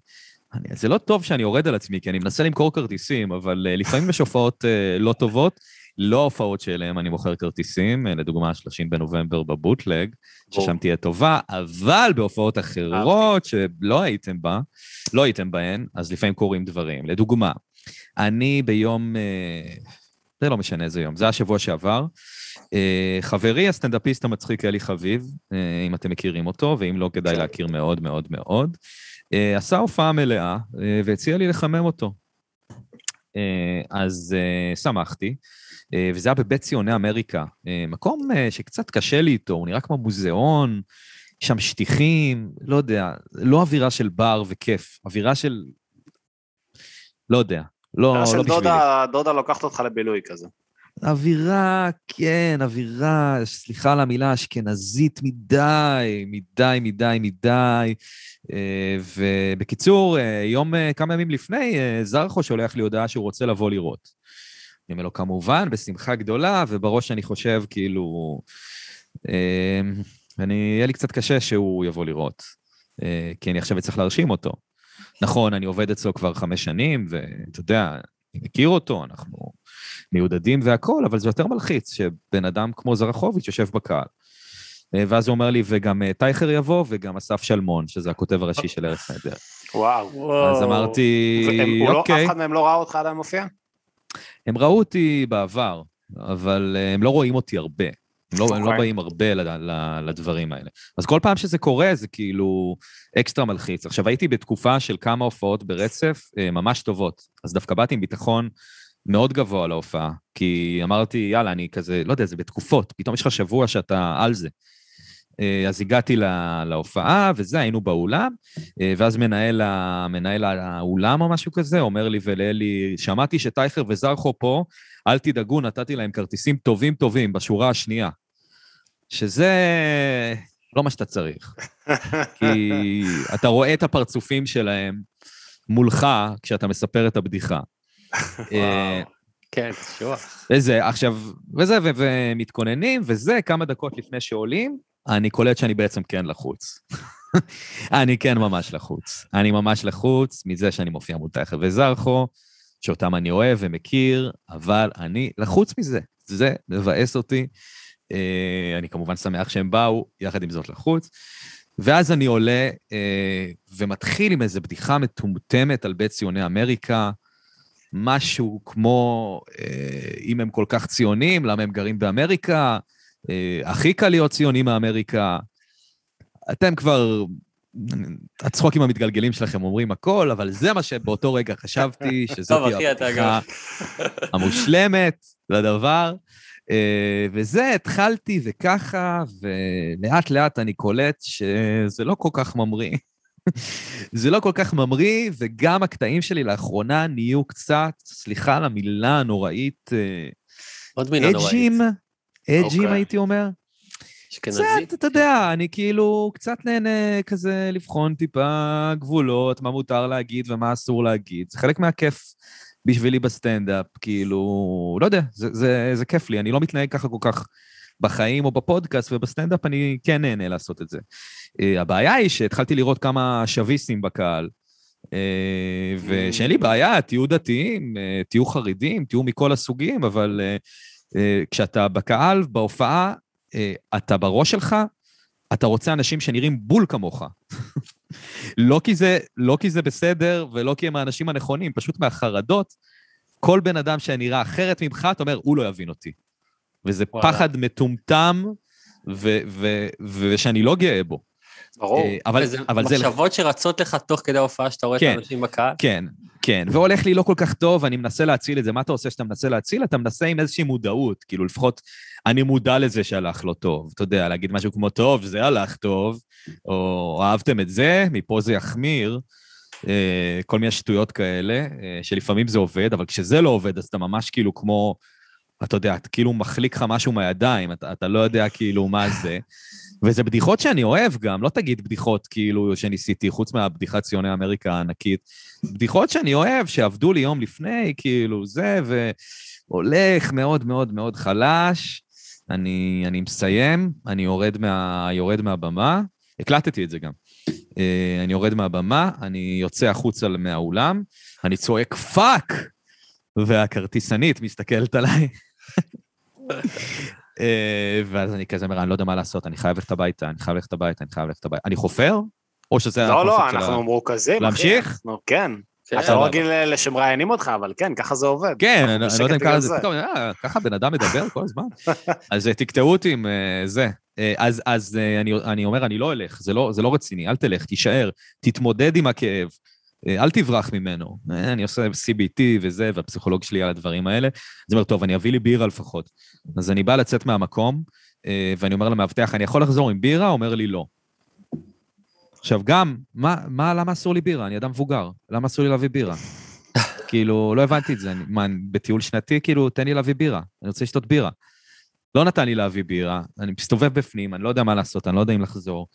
אני... זה לא טוב שאני יורד על עצמי, כי אני מנסה למכור כרטיסים, אבל לפעמים יש הופעות לא טובות. לא ההופעות שאליהם אני מוכר כרטיסים, לדוגמה 30 בנובמבר בבוטלג, ששם תהיה טובה, אבל בהופעות אחרות שלא הייתם בה, לא הייתם בהן, אז לפעמים קורים דברים. לדוגמה, אני ביום, אה, זה לא משנה איזה יום, זה השבוע שעבר, אה, חברי הסטנדאפיסט המצחיק אלי חביב, אה, אם אתם מכירים אותו, ואם לא, כדאי להכיר מאוד מאוד מאוד, עשה הופעה מלאה והציע לי לחמם אותו. אז שמחתי. וזה היה בבית ציוני אמריקה, מקום שקצת קשה לי איתו, הוא נראה כמו מוזיאון, שם שטיחים, לא יודע, לא אווירה של בר וכיף, אווירה של... לא יודע, לא, לא בשבילי. דודה, דודה לוקחת אותך לבילוי כזה. אווירה, כן, אווירה, סליחה על המילה, אשכנזית מדי, מדי, מדי, מדי. ובקיצור, יום, כמה ימים לפני, זרחו שולח לי הודעה שהוא רוצה לבוא לראות. אני אומר לו, כמובן, בשמחה גדולה, ובראש אני חושב, כאילו, אני, יהיה לי קצת קשה שהוא יבוא לראות, כי אני עכשיו צריך להרשים אותו. נכון, אני עובד אצלו כבר חמש שנים, ואתה יודע, אני מכיר אותו, אנחנו מיודדים והכול, אבל זה יותר מלחיץ שבן אדם כמו זרחוביץ' יושב בקהל. אה, ואז הוא אומר לי, וגם אה, טייכר יבוא, וגם אסף שלמון, שזה הכותב הראשי של ארץ נהדר. וואו. אז אמרתי, לא- אוקיי. אף אחד מהם לא ראה אותך עדיין מופיע? הם ראו אותי בעבר, אבל אה, הם לא רואים אותי הרבה. הם לא, okay. הם לא אוקיי. באים הרבה לדברים האלה. אז כל פעם שזה קורה, זה כאילו אקסטרה מלחיץ. עכשיו, הייתי בתקופה של כמה הופעות ברצף אה, ממש טובות, אז דווקא באתי עם ביטחון מאוד גבוה להופעה, כי אמרתי, יאללה, אני כזה, לא יודע, זה בתקופות, פתאום יש לך שבוע שאתה על זה. אה, אז הגעתי לה, להופעה, וזה, היינו באולם, אה, ואז מנהל, מנהל האולם או משהו כזה אומר לי ולאלי, שמעתי שטייכר וזרחו פה, אל תדאגו, נתתי להם כרטיסים טובים טובים בשורה השנייה. שזה לא מה שאתה צריך. כי אתה רואה את הפרצופים שלהם מולך כשאתה מספר את הבדיחה. אה, כן, שורה. וזה, עכשיו, וזה, ומתכוננים, וזה, כמה דקות לפני שעולים, אני קולט שאני בעצם כן לחוץ. אני כן ממש לחוץ. אני ממש לחוץ מזה שאני מופיע מול טייכר וזרחו, שאותם אני אוהב ומכיר, אבל אני לחוץ מזה. זה מבאס אותי. אה, אני כמובן שמח שהם באו, יחד עם זאת לחוץ. ואז אני עולה אה, ומתחיל עם איזו בדיחה מטומטמת על בית ציוני אמריקה, משהו כמו, אה, אם הם כל כך ציונים, למה הם גרים באמריקה? הכי קל להיות ציוני מאמריקה. אתם כבר, הצחוקים המתגלגלים שלכם אומרים הכל, אבל זה מה שבאותו רגע חשבתי, שזאת הבדיחה המושלמת לדבר. אה, וזה, התחלתי וככה, ולאט לאט אני קולט שזה לא כל כך ממריא. זה לא כל כך ממריא, וגם הקטעים שלי לאחרונה נהיו קצת, סליחה על המילה הנוראית, אה, עוד מילה נוראית. אג'ים, אג'ים okay. הייתי אומר. קצת, אתה יודע, אני כאילו קצת נהנה כזה לבחון טיפה גבולות, מה מותר להגיד ומה אסור להגיד. זה חלק מהכיף בשבילי בסטנדאפ, כאילו, לא יודע, זה, זה, זה כיף לי, אני לא מתנהג ככה כל כך בחיים או בפודקאסט, ובסטנדאפ אני כן נהנה לעשות את זה. Uh, הבעיה היא שהתחלתי לראות כמה שוויסים בקהל, uh, ושאין לי בעיה, תהיו דתיים, uh, תהיו חרדים, תהיו מכל הסוגים, אבל כשאתה בקהל, בהופעה, uh, אתה בראש שלך, אתה רוצה אנשים שנראים בול כמוך. לא, כי זה, לא כי זה בסדר ולא כי הם האנשים הנכונים, פשוט מהחרדות, כל בן אדם שנראה אחרת ממך, אתה אומר, הוא לא יבין אותי. וזה וואלה. פחד מטומטם, ושאני לא גאה בו. ברור, אה, אבל, אבל מחשבות זה... שרצות לך תוך כדי ההופעה שאתה רואה כן, את האנשים בקהל. כן, כן, והולך לי לא כל כך טוב, אני מנסה להציל את זה. מה אתה עושה שאתה מנסה להציל? אתה מנסה עם איזושהי מודעות, כאילו לפחות אני מודע לזה שהלך לא טוב. אתה יודע, להגיד משהו כמו, טוב, זה הלך טוב, או אהבתם את זה, מפה זה יחמיר. אה, כל מיני שטויות כאלה, אה, שלפעמים זה עובד, אבל כשזה לא עובד, אז אתה ממש כאילו כמו, אתה יודע, אתה כאילו מחליק לך משהו מהידיים, אתה, אתה לא יודע כאילו מה זה. וזה בדיחות שאני אוהב גם, לא תגיד בדיחות כאילו שניסיתי, חוץ מהבדיחת ציוני אמריקה הענקית. בדיחות שאני אוהב, שעבדו לי יום לפני, כאילו זה, והולך מאוד מאוד מאוד חלש. אני, אני מסיים, אני יורד, מה, יורד מהבמה, הקלטתי את זה גם. אה, אני יורד מהבמה, אני יוצא החוצה מהאולם, אני צועק fuck! והכרטיסנית מסתכלת עליי, אה, ואז אני כזה אומר, אני לא יודע מה לעשות, אני חייב ללכת הביתה, אני חייב ללכת הביתה, אני חייב ללכת הביתה. אני חופר? או שזה... לא, לא, אנחנו מרוכזים. להמשיך? כן. כן. אתה לא רגיל שמראיינים אותך, אבל כן, ככה זה עובד. כן, אני לא יודע אם ככה זה פתאום, אה, ככה בן אדם מדבר כל הזמן. אז תקטעו אותי עם זה. אז אני אומר, אני לא אלך, לא, זה לא רציני, אל תלך, תישאר, תתמודד עם הכאב. אל תברח ממנו. אני עושה CBT וזה, והפסיכולוג שלי על הדברים האלה. אז אני אומר, טוב, אני אביא לי בירה לפחות. אז אני בא לצאת מהמקום, ואני אומר למאבטח, אני יכול לחזור עם בירה? אומר לי, לא. עכשיו, גם, מה, מה, למה אסור לי בירה? אני אדם מבוגר, למה אסור לי להביא בירה? כאילו, לא הבנתי את זה. מה, בטיול שנתי, כאילו, תן לי להביא בירה, אני רוצה לשתות בירה. לא נתן לי להביא בירה, אני מסתובב בפנים, אני לא יודע מה לעשות, אני לא יודע אם לחזור.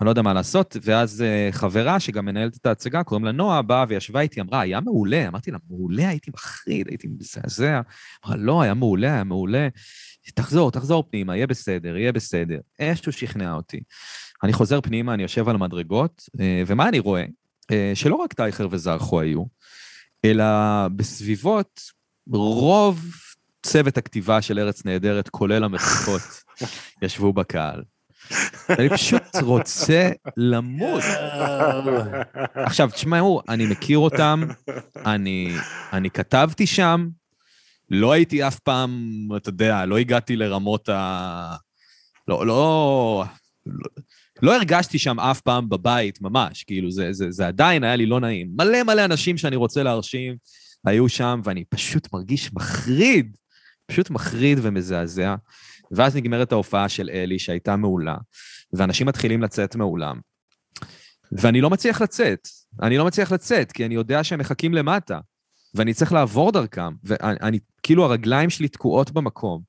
אני לא יודע מה לעשות, ואז uh, חברה שגם מנהלת את ההצגה, קוראים לה נועה, באה וישבה איתי, אמרה, היה מעולה. אמרתי לה, מעולה, הייתי מחריד, הייתי מזעזע. אמרה, לא, היה מעולה, היה מעולה. תחזור, תחזור פנימה, יהיה בסדר, יהיה בסדר. איכשהו שכנע אותי. אני חוזר פנימה, אני יושב על המדרגות, אה, ומה אני רואה? אה, שלא רק טייכר וזרחו היו, אלא בסביבות רוב צוות הכתיבה של ארץ נהדרת, כולל המחיקות, ישבו בקהל. אני פשוט רוצה למות. עכשיו, תשמעו, אני מכיר אותם, אני, אני כתבתי שם, לא הייתי אף פעם, אתה יודע, לא הגעתי לרמות ה... לא, לא, לא, לא הרגשתי שם אף פעם בבית, ממש, כאילו, זה, זה, זה עדיין היה לי לא נעים. מלא מלא אנשים שאני רוצה להרשים היו שם, ואני פשוט מרגיש מחריד, פשוט מחריד ומזעזע. ואז נגמרת ההופעה של אלי, שהייתה מעולה, ואנשים מתחילים לצאת מאולם. ואני לא מצליח לצאת, אני לא מצליח לצאת, כי אני יודע שהם מחכים למטה, ואני צריך לעבור דרכם, ואני, כאילו הרגליים שלי תקועות במקום.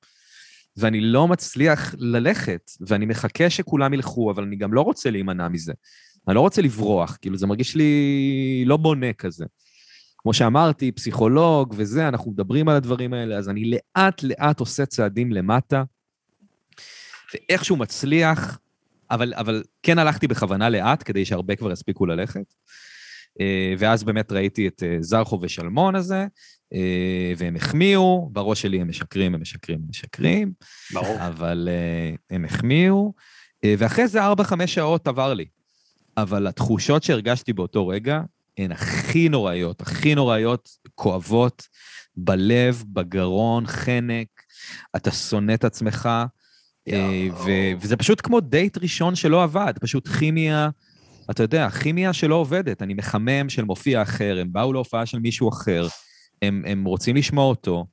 ואני לא מצליח ללכת, ואני מחכה שכולם ילכו, אבל אני גם לא רוצה להימנע מזה. אני לא רוצה לברוח, כאילו זה מרגיש לי לא בונה כזה. כמו שאמרתי, פסיכולוג וזה, אנחנו מדברים על הדברים האלה, אז אני לאט-לאט עושה צעדים למטה, ואיכשהו מצליח, אבל, אבל כן הלכתי בכוונה לאט, כדי שהרבה כבר יספיקו ללכת. אה, ואז באמת ראיתי את אה, זרחו ושלמון הזה, אה, והם החמיאו, בראש שלי הם משקרים, הם משקרים, הם משקרים. ברור. אבל הם החמיאו, ואחרי זה 4-5 שעות עבר לי. אבל התחושות שהרגשתי באותו רגע הן הכי נוראיות, הכי נוראיות, כואבות, בלב, בגרון, חנק, אתה שונא את עצמך, וזה פשוט כמו דייט ראשון שלא עבד, פשוט כימיה, אתה יודע, כימיה שלא עובדת. אני מחמם של מופיע אחר, הם באו להופעה של מישהו אחר, הם, הם רוצים לשמוע אותו,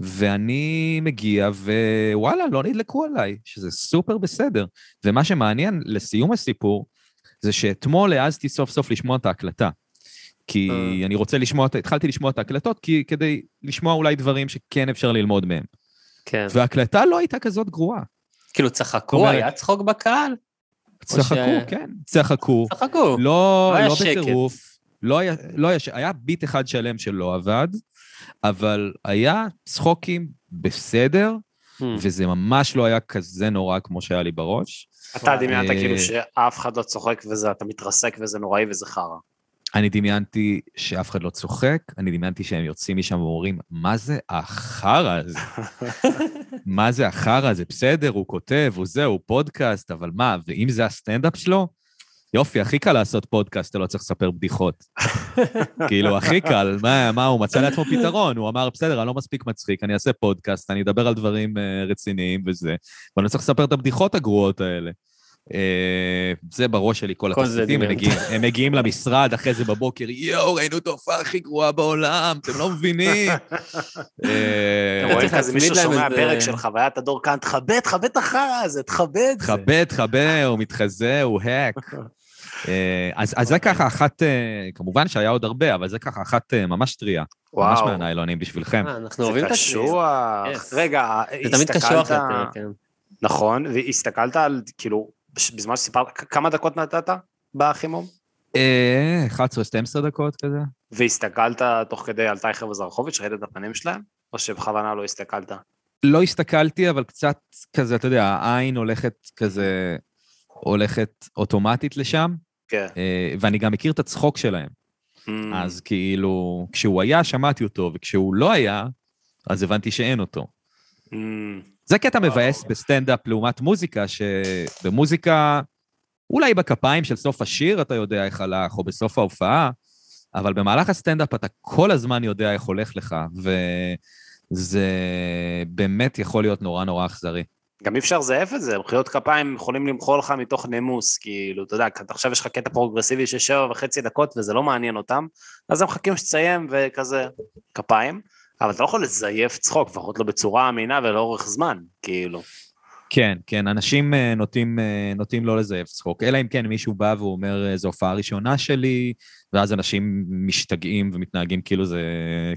ואני מגיע, ווואלה, לא נדלקו עליי, שזה סופר בסדר. ומה שמעניין, לסיום הסיפור, זה שאתמול העזתי סוף סוף לשמוע את ההקלטה. כי אה. אני רוצה לשמוע, התחלתי לשמוע את ההקלטות, כי כדי לשמוע אולי דברים שכן אפשר ללמוד מהם. כן. וההקלטה לא הייתה כזאת גרועה. כאילו צחקו, היה צחוק בקהל? צחקו, ש... כן, צחקו. צחקו. לא, לא, לא בטירוף. לא היה, לא היה, היה ביט אחד שלם שלא עבד, אבל היה צחוקים בסדר, hmm. וזה ממש לא היה כזה נורא כמו שהיה לי בראש. אתה דמיינת אה, כאילו שאף אחד לא צוחק וזה, אתה מתרסק וזה נוראי וזה חרא. אני דמיינתי שאף אחד לא צוחק, אני דמיינתי שהם יוצאים משם ואומרים, מה זה החרא הזה? מה זה החרא הזה? בסדר, הוא כותב, הוא זה, הוא פודקאסט, אבל מה, ואם זה הסטנדאפ שלו? יופי, הכי קל לעשות פודקאסט, אתה לא צריך לספר בדיחות. כאילו, הכי קל, מה, מה, הוא מצא לעצמו פתרון, הוא אמר, בסדר, אני לא מספיק מצחיק, אני אעשה פודקאסט, אני אדבר על דברים uh, רציניים וזה, ואני לא צריך לספר את הבדיחות הגרועות האלה. אה, זה בראש שלי כל התסריטים, הם מגיעים למשרד אחרי זה בבוקר, יואו, ראינו את ההופעה הכי גרועה בעולם, אתם לא מבינים. אה, אתה רואה כזה מישהו שומע פרק של חוויית הדור כאן, תכבד, תכבד את החרא הזה, תכבד. תכבד, תכבד, הוא מתחזה, הוא האק. אה, אז זה ככה אחת, כמובן שהיה עוד הרבה, אבל זה ככה אחת ממש טריה. ממש מהניילונים בשבילכם. אנחנו אוהבים את הקשוח. רגע, הסתכלת... זה תמיד קשוח יותר, כן. נכון, והסתכלת על, כאילו, בזמן שסיפרת, כמה דקות נתת בחימום? 11-12 אה, דקות כזה. והסתכלת תוך כדי על טייכר וזרחוביץ', ראית את הפנים שלהם? או שבכוונה לא הסתכלת? לא הסתכלתי, אבל קצת כזה, אתה יודע, העין הולכת כזה, הולכת אוטומטית לשם. כן. אה, ואני גם מכיר את הצחוק שלהם. Mm. אז כאילו, כשהוא היה, שמעתי אותו, וכשהוא לא היה, אז הבנתי שאין אותו. Mm. זה קטע מבאס בסטנדאפ לעומת מוזיקה, שבמוזיקה, אולי בכפיים של סוף השיר אתה יודע איך הלך, או בסוף ההופעה, אבל במהלך הסטנדאפ אתה כל הזמן יודע איך הולך לך, וזה באמת יכול להיות נורא נורא אכזרי. גם אי אפשר לזייף את זה, מחיאות כפיים יכולים למחוא לך מתוך נימוס, כאילו, אתה יודע, עכשיו יש לך קטע פרוגרסיבי של שבע וחצי דקות וזה לא מעניין אותם, אז הם מחכים שתסיים וכזה כפיים, אבל אתה לא יכול לזייף צחוק, לפחות לא בצורה אמינה ולאורך זמן, כאילו. כן, כן, אנשים אה, נוטים, אה, נוטים לא לזייף צחוק, אלא אם כן מישהו בא ואומר, אה, זו הופעה ראשונה שלי, ואז אנשים משתגעים ומתנהגים כאילו זה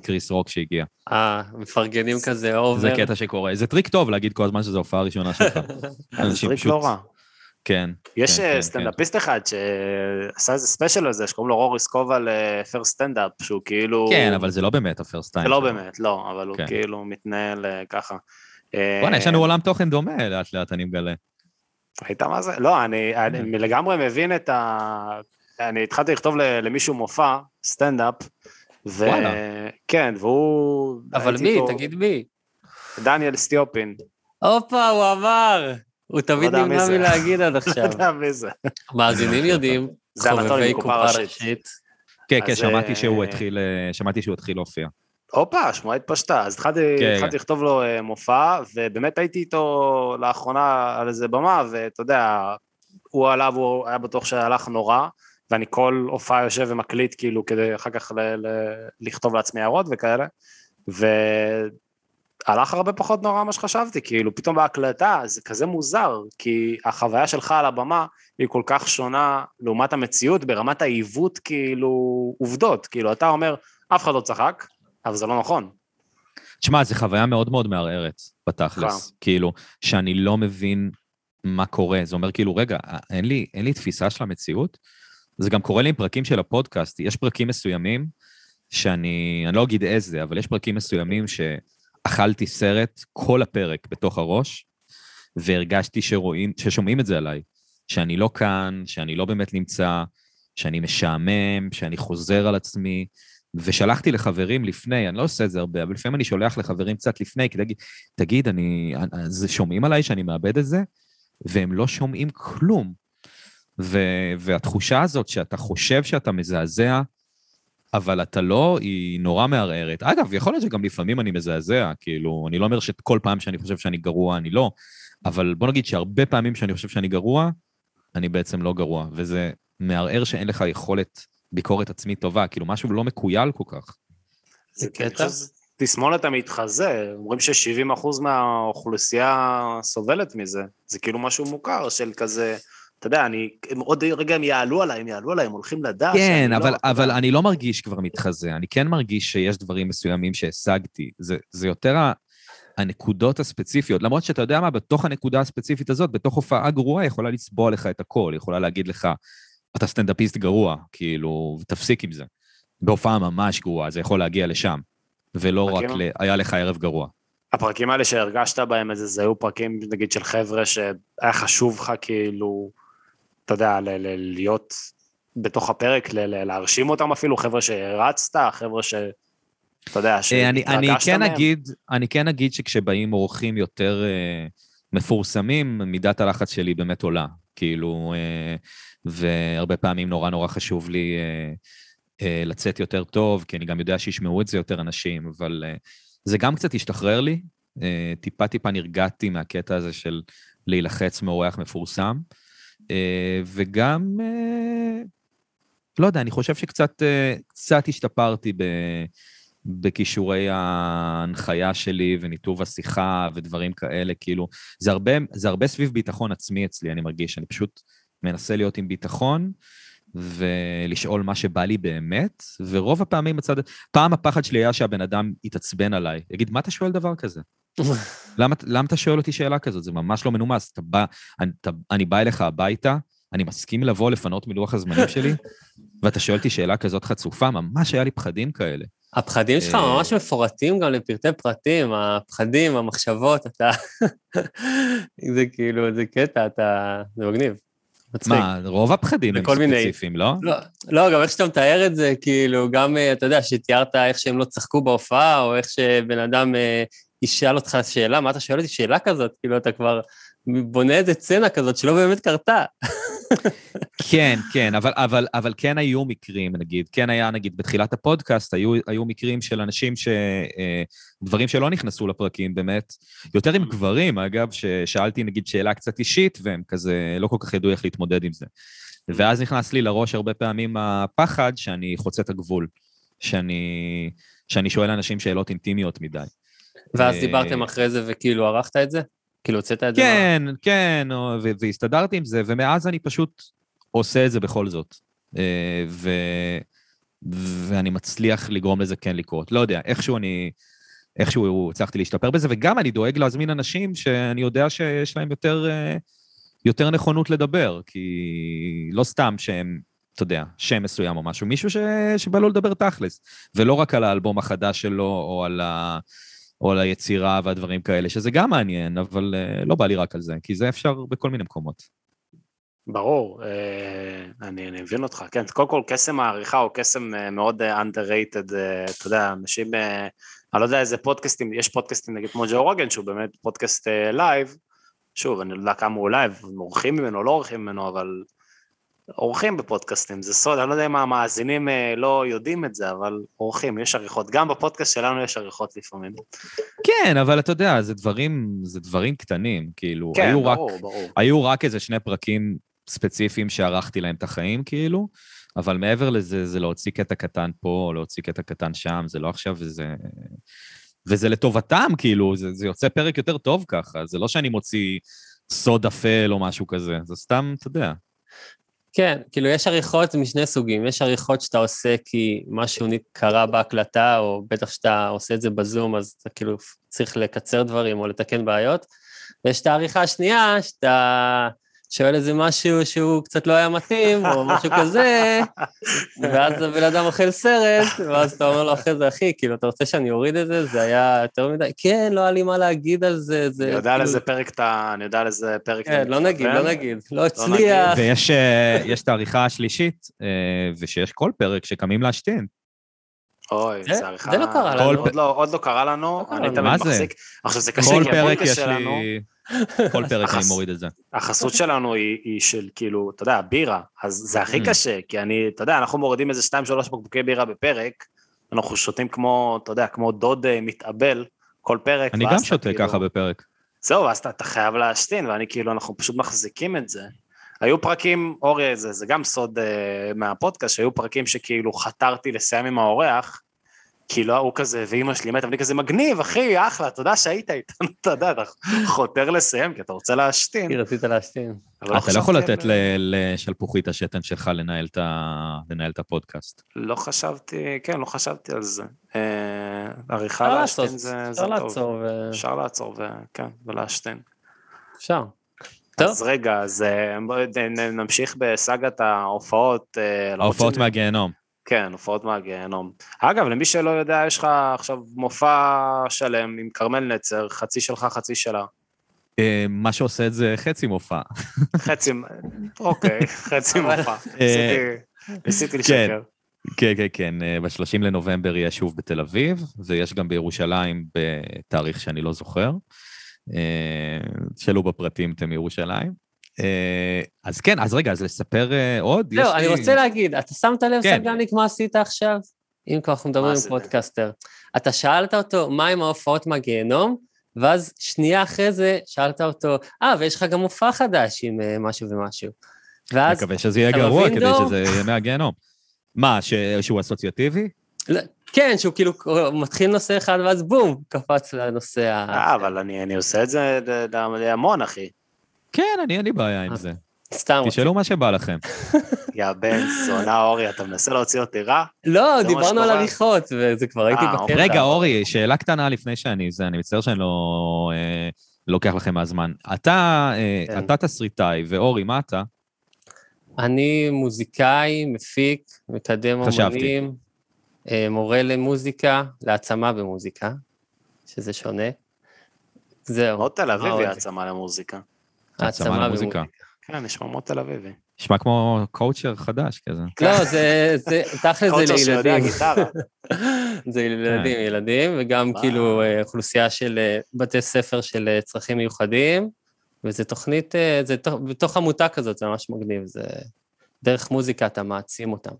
קריס רוק שהגיע. אה, מפרגנים כזה over. זה קטע שקורה. זה טריק טוב להגיד כל הזמן שזו הופעה ראשונה שלך. זה טריק לא רע. כן. יש כן, כן, סטנדאפיסט כן. אחד שעשה איזה ספיישל על זה, שקוראים לו רורי סקובל first סטנדאפ, שהוא כאילו... כן, אבל זה לא באמת ה first time. זה לא באמת, לא, אבל הוא כאילו מתנהל ככה. בוא'נה, יש לנו עולם תוכן דומה לאט לאט, אני מגלה. ראית מה זה? לא, אני, אני לגמרי מבין את ה... אני התחלתי לכתוב למישהו מופע, סטנדאפ, ו... כן, והוא... אבל מי? פה... תגיד מי. דניאל סטיופין. הופה, הוא אמר! הוא תמיד לא נמנע מלהגיד עד עכשיו. לא יודע מי זה. מאזינים יודעים, חובבי קופה ראשית. כן, כן, שמעתי שהוא אה, התחיל, אה, שמעתי שהוא התחיל להופיע. הופה, שמועה התפשטה. אז התחלתי, כן, כן. לכתוב לו אה, מופע, ובאמת הייתי איתו לאחרונה על איזה במה, ואתה יודע, הוא עליו, הוא היה בטוח שהלך נורא, ואני כל הופעה יושב ומקליט כאילו כדי אחר כך ל- ל- לכתוב לעצמי הערות וכאלה, והלך הרבה פחות נורא ממה שחשבתי, כאילו פתאום בהקלטה זה כזה מוזר, כי החוויה שלך על הבמה היא כל כך שונה לעומת המציאות ברמת העיוות כאילו עובדות, כאילו אתה אומר אף אחד לא צחק, אבל זה לא נכון. תשמע, זו חוויה מאוד מאוד מערערת, בתכלס. כאילו, שאני לא מבין מה קורה. זה אומר כאילו, רגע, אין לי, אין לי תפיסה של המציאות? זה גם קורה לי עם פרקים של הפודקאסט. יש פרקים מסוימים שאני, אני לא אגיד איזה, אבל יש פרקים מסוימים שאכלתי סרט כל הפרק בתוך הראש, והרגשתי שרואים, ששומעים את זה עליי. שאני לא כאן, שאני לא באמת נמצא, שאני משעמם, שאני חוזר על עצמי, ושלחתי לחברים לפני, אני לא עושה את זה הרבה, אבל לפעמים אני שולח לחברים קצת לפני, כי תגיד, תגיד, אני, אז שומעים עליי שאני מאבד את זה? והם לא שומעים כלום. ו, והתחושה הזאת שאתה חושב שאתה מזעזע, אבל אתה לא, היא נורא מערערת. אגב, יכול להיות שגם לפעמים אני מזעזע, כאילו, אני לא אומר שכל פעם שאני חושב שאני גרוע, אני לא, אבל בוא נגיד שהרבה פעמים שאני חושב שאני גרוע, אני בעצם לא גרוע, וזה מערער שאין לך יכולת ביקורת עצמית טובה, כאילו משהו לא מקוייל כל כך. זה קטע? תסמונת המתחזה, אומרים ש-70% מהאוכלוסייה סובלת מזה, זה כאילו משהו מוכר של כזה, אתה יודע, אני, הם עוד רגע הם יעלו עליי, הם יעלו עליי, הם הולכים לדעת. כן, אבל, לא, אבל אני לא מרגיש כבר מתחזה, אני כן מרגיש שיש דברים מסוימים שהשגתי, זה, זה יותר הנקודות הספציפיות, למרות שאתה יודע מה, בתוך הנקודה הספציפית הזאת, בתוך הופעה גרועה, יכולה לצבוע לך את הכל, יכולה להגיד לך, אתה סטנדאפיסט גרוע, כאילו, תפסיק עם זה. בהופעה ממש גרועה, זה יכול להגיע לשם, ולא רק ל... היה לך ערב גרוע. הפרקים האלה שהרגשת בהם איזה, זה היו פרקים, נגיד, של חבר'ה שהיה חשוב לך, כאילו, אתה יודע, ל- ל- להיות בתוך הפרק, ל- להרשים אותם אפילו, חבר'ה שהרצת, חבר'ה ש... אתה יודע, שהתרגשת מהם. אני כן אגיד, אני כן אגיד שכשבאים אורחים יותר uh, מפורסמים, מידת הלחץ שלי באמת עולה. כאילו, uh, והרבה פעמים נורא נורא חשוב לי לצאת יותר טוב, כי אני גם יודע שישמעו את זה יותר אנשים, אבל זה גם קצת השתחרר לי. טיפה טיפה נרגעתי מהקטע הזה של להילחץ מאורח מפורסם, וגם, uh, לא יודע, אני חושב שקצת uh, קצת השתפרתי ב... בכישורי ההנחיה שלי וניתוב השיחה ודברים כאלה, כאילו, זה הרבה, זה הרבה סביב ביטחון עצמי אצלי, אני מרגיש, אני פשוט מנסה להיות עם ביטחון ולשאול מה שבא לי באמת, ורוב הפעמים בצד... פעם הפחד שלי היה שהבן אדם יתעצבן עליי, יגיד, מה אתה שואל דבר כזה? למה, למה אתה שואל אותי שאלה כזאת? זה ממש לא מנומס. אתה בא, אני, אתה, אני בא אליך הביתה, אני מסכים לבוא לפנות מלוח הזמנים שלי, ואתה שואל אותי שאלה כזאת חצופה, ממש היה לי פחדים כאלה. הפחדים שלך אה, ממש מפורטים גם לפרטי פרטים, הפחדים, המחשבות, אתה... זה כאילו, זה קטע, אתה... זה מגניב. מה, רוב הפחדים הם ספציפיים, לא? לא? לא, גם איך שאתה מתאר את זה, כאילו, גם, אה, אתה יודע, שתיארת איך שהם לא צחקו בהופעה, או איך שבן אדם אה, ישאל אותך שאלה, מה אתה שואל אותי שאלה כזאת? כאילו, אתה כבר בונה איזה סצנה כזאת שלא באמת קרתה. כן, כן, אבל, אבל, אבל כן היו מקרים, נגיד, כן היה, נגיד, בתחילת הפודקאסט, היו, היו מקרים של אנשים ש... אה, דברים שלא נכנסו לפרקים, באמת. יותר עם גברים, אגב, ששאלתי, נגיד, שאלה קצת אישית, והם כזה לא כל כך ידעו איך להתמודד עם זה. ואז נכנס לי לראש הרבה פעמים הפחד שאני חוצה את הגבול, שאני, שאני שואל אנשים שאלות אינטימיות מדי. ואז דיברתם אחרי זה וכאילו ערכת את זה? כאילו הוצאת את זה? כן, כן, והסתדרתי עם זה, ומאז אני פשוט עושה את זה בכל זאת. אה, ו... ואני מצליח לגרום לזה כן לקרות. לא יודע, איכשהו אני... איכשהו הצלחתי להשתפר בזה, וגם אני דואג להזמין אנשים שאני יודע שיש להם יותר, אה, יותר נכונות לדבר, כי לא סתם שהם, אתה יודע, שם מסוים או משהו, מישהו ש, שבא לו לדבר תכלס, ולא רק על האלבום החדש שלו או על, ה, או על היצירה והדברים כאלה, שזה גם מעניין, אבל uh, לא בא לי רק על זה, כי זה אפשר בכל מיני מקומות. ברור, uh, אני, אני מבין אותך, כן, קודם כל קסם העריכה הוא קסם uh, מאוד underrated, אתה יודע, אנשים, אני לא יודע איזה פודקאסטים, יש פודקאסטים נגיד כמו ג'ו רוגן, שהוא באמת פודקאסט לייב, שוב, אני לא יודע כמה הוא לייב, עורכים ממנו, לא עורכים ממנו, אבל עורכים בפודקאסטים, זה סוד, אני לא יודע אם המאזינים אה, לא יודעים את זה, אבל עורכים, יש עריכות. גם בפודקאסט שלנו יש עריכות לפעמים. כן, אבל אתה יודע, זה דברים, זה דברים קטנים, כאילו, כן, היו ברור, רק, ברור. היו רק איזה שני פרקים ספציפיים שערכתי להם את החיים, כאילו, אבל מעבר לזה, זה להוציא קטע קטן פה, להוציא קטע קטן שם, זה לא עכשיו איזה... וזה לטובתם, כאילו, זה, זה יוצא פרק יותר טוב ככה, זה לא שאני מוציא סוד אפל או משהו כזה, זה סתם, אתה יודע, כן, כאילו יש עריכות משני סוגים, יש עריכות שאתה עושה כי משהו קרה בהקלטה, או בטח שאתה עושה את זה בזום, אז אתה כאילו צריך לקצר דברים או לתקן בעיות, ויש את העריכה השנייה, שאתה שואל איזה משהו שהוא קצת לא היה מתאים, או משהו כזה, ואז הבן אדם אוכל סרט, ואז אתה אומר לו אחרי זה, אחי, כאילו, אתה רוצה שאני אוריד את זה? זה היה יותר מדי, כן, לא היה לי מה להגיד על זה, זה... אני יודע על איזה פרק אתה, אני יודע על איזה פרק כן, לא נגיד, לא נגיד, לא הצליח. ויש אה, את העריכה השלישית, אה, ושיש כל פרק שקמים להשתין. אוי, זה עריכה... זה לא קרה לנו. לא, עוד לא קרה לנו, אני תמיד מחזיק. עכשיו, זה קשה, כי הפודקאסט שלנו... כל פרק אני מוריד את זה. החסות שלנו היא, של כאילו, אתה יודע, בירה, אז זה הכי mm. קשה, כי אני, אתה יודע, אנחנו מורידים איזה 2-3 בקבוקי בירה בפרק, אנחנו שותים כמו, אתה יודע, כמו דוד אה, מתאבל כל פרק. אני גם שותה כאילו... ככה בפרק. זהו, אז אתה, אתה חייב להשתין, ואני כאילו, אנחנו פשוט מחזיקים את זה. היו פרקים, אורי, זה, זה גם סוד uh, מהפודקאסט, שהיו פרקים שכאילו חתרתי לסיים עם האורח, כי לא, הוא כזה, ואימא שלי מתה, ואני כזה מגניב, אחי, אחלה, תודה שהיית איתנו, אתה יודע, אתה חותר לסיים, כי אתה רוצה להשתין. כי רצית להשתין. אתה לא יכול לתת לשלפוחית השתן שלך לנהל את הפודקאסט. לא חשבתי, כן, לא חשבתי על זה. אה, עריכה להשתין זה טוב. אפשר לעצור ו... אפשר לעצור, כן, ולהשתין. אפשר. טוב. אז רגע, אז אה, נמשיך בסאגת ההופעות. אה, ההופעות מהגיהנום. כן, הופעות מהגיהנום. אגב, למי שלא יודע, יש לך עכשיו מופע שלם עם כרמל נצר, חצי שלך, חצי שלה. אה, מה שעושה את זה חצי מופע. חצי, אוקיי, חצי מופע. אה, ניסיתי כן. לשקר. כן, כן, כן. אה, ב-30 לנובמבר יהיה שוב בתל אביב, ויש גם בירושלים בתאריך שאני לא זוכר. שאלו בפרטים אתם מירושלים. אה, אז כן, אז רגע, אז לספר אה, עוד? לא, אני רוצה להגיד, אתה שמת לב, כן. סגניק, מה עשית עכשיו? אם כבר אנחנו מדברים עם פודקאסטר. אתה שאלת אותו, מה עם ההופעות מהגיהנום? ואז שנייה אחרי זה שאלת אותו, אה, ויש לך גם מופע חדש עם uh, משהו ומשהו. ואז... מקווה שזה יהיה גרוע כדי שזה יהיה מהגיהנום. מה, ש... שהוא אסוציאטיבי? לא, כן, שהוא כאילו מתחיל נושא אחד ואז בום, קפץ לנושא ה... אה, אבל אני, אני עושה את זה המון, אחי. כן, אני, אין לי בעיה עם זה. סתם. תשאלו מה שבא לכם. יא בן זונה אורי, אתה מנסה להוציא אותי רע? לא, דיברנו על עריכות, וזה כבר הייתי בקטע. רגע, אורי, שאלה קטנה לפני שאני, זה, אני מצטער שאני לא אה, לוקח לכם מהזמן. אתה, אה, כן. אתה תסריטאי, ואורי, מה אתה? אני מוזיקאי, מפיק, מקדם אומנים, אה, מורה למוזיקה, להעצמה במוזיקה, שזה שונה. זהו. מאוד תל אביבי העצמה למוזיקה. העצמה למוזיקה. כן, נשמע מאוד תל אביבי. נשמע כמו קואוצ'ר חדש כזה. לא, זה, תכל'ס זה לילדים. זה ילדים, ילדים, וגם כאילו אוכלוסייה של בתי ספר של צרכים מיוחדים, וזה תוכנית, זה בתוך עמותה כזאת, זה ממש מגניב, זה דרך מוזיקה אתה מעצים אותם.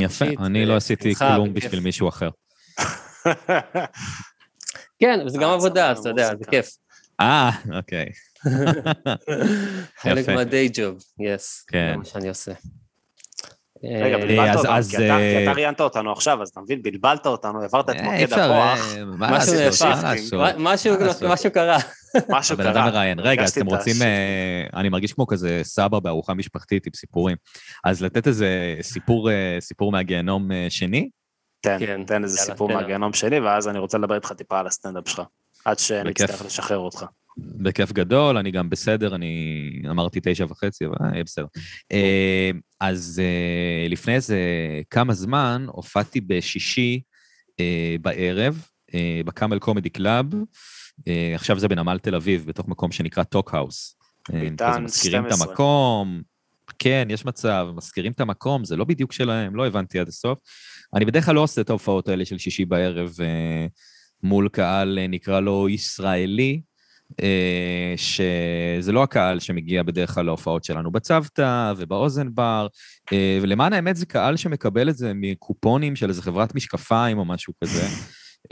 יפה, אני לא עשיתי כלום בשביל מישהו אחר. כן, וזה גם עבודה, אז אתה יודע, זה כיף. אה, אוקיי. חלק מהדיי ג'וב, יס, זה מה שאני עושה. רגע, אה, בלבלת אותנו, כי אתה ראיינת אותנו עכשיו, אז אתה מבין, בלבלת אותנו, העברת את אה, מוקד הכוח. משהו נהפך, משהו קרה. משהו קרה. הבן אדם מראיין. רגע, אז אתם רוצים, אני מרגיש כמו כזה סבא בארוחה משפחתית עם סיפורים. אז לתת איזה סיפור מהגיהנום שני? תן, כן, תן איזה סיפור מהגיהנום שני, ואז אני רוצה לדבר איתך טיפה על הסטנדאפ שלך, עד שנצטרך לשחרר אותך. בכיף גדול, אני גם בסדר, אני אמרתי תשע וחצי, אבל יהיה בסדר. אה, אז אה, לפני איזה כמה זמן הופעתי בשישי אה, בערב, בקאמל קומדי קלאב, עכשיו זה בנמל תל אביב, בתוך מקום שנקרא טוקהאוס. ביתן 12. מזכירים את המקום, כן, יש מצב, מזכירים את המקום, זה לא בדיוק שלהם, לא הבנתי עד הסוף. אני בדרך כלל לא עושה את ההופעות האלה של שישי בערב מול קהל, נקרא לו ישראלי, אה, שזה לא הקהל שמגיע בדרך כלל להופעות שלנו בצוותא ובאוזן בר, אה, ולמען האמת זה קהל שמקבל את זה מקופונים של איזה חברת משקפיים או משהו כזה,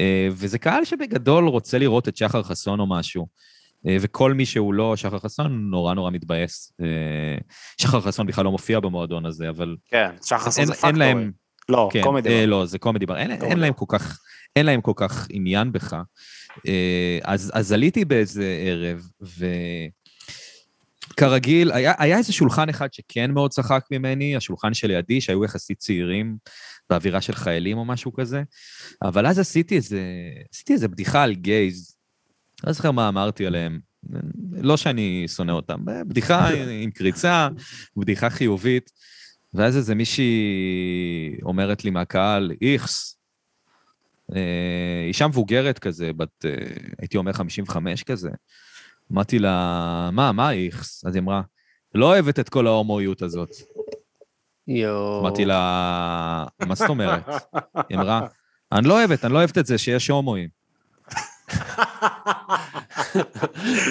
אה, וזה קהל שבגדול רוצה לראות את שחר חסון או משהו. וכל מי שהוא לא שחר חסון נורא נורא מתבאס. שחר חסון בכלל לא מופיע במועדון הזה, אבל... כן, שחר חסון זה פקטורי. לא, כן, קומדי בר. לא, זה קומדי בר. אין, אין להם כל כך, אין להם כל כך עניין בך. אה, אז, אז עליתי באיזה ערב, וכרגיל, היה, היה איזה שולחן אחד שכן מאוד צחק ממני, השולחן שלידי, שהיו יחסית צעירים, באווירה של חיילים או משהו כזה, אבל אז עשיתי איזה, עשיתי איזה בדיחה על גייז. לא זוכר מה אמרתי עליהם. לא שאני שונא אותם, בדיחה עם קריצה, בדיחה חיובית. ואז איזה מישהי אומרת לי מהקהל, איכס, אה, אישה מבוגרת כזה, בת, אה, הייתי אומר 55 כזה. אמרתי לה, מה, מה איכס? אז היא אמרה, לא אוהבת את כל ההומואיות הזאת. יואו. אמרתי לה, מה זאת אומרת? היא אמרה, אני לא אוהבת, אני לא אוהבת את זה שיש הומואים.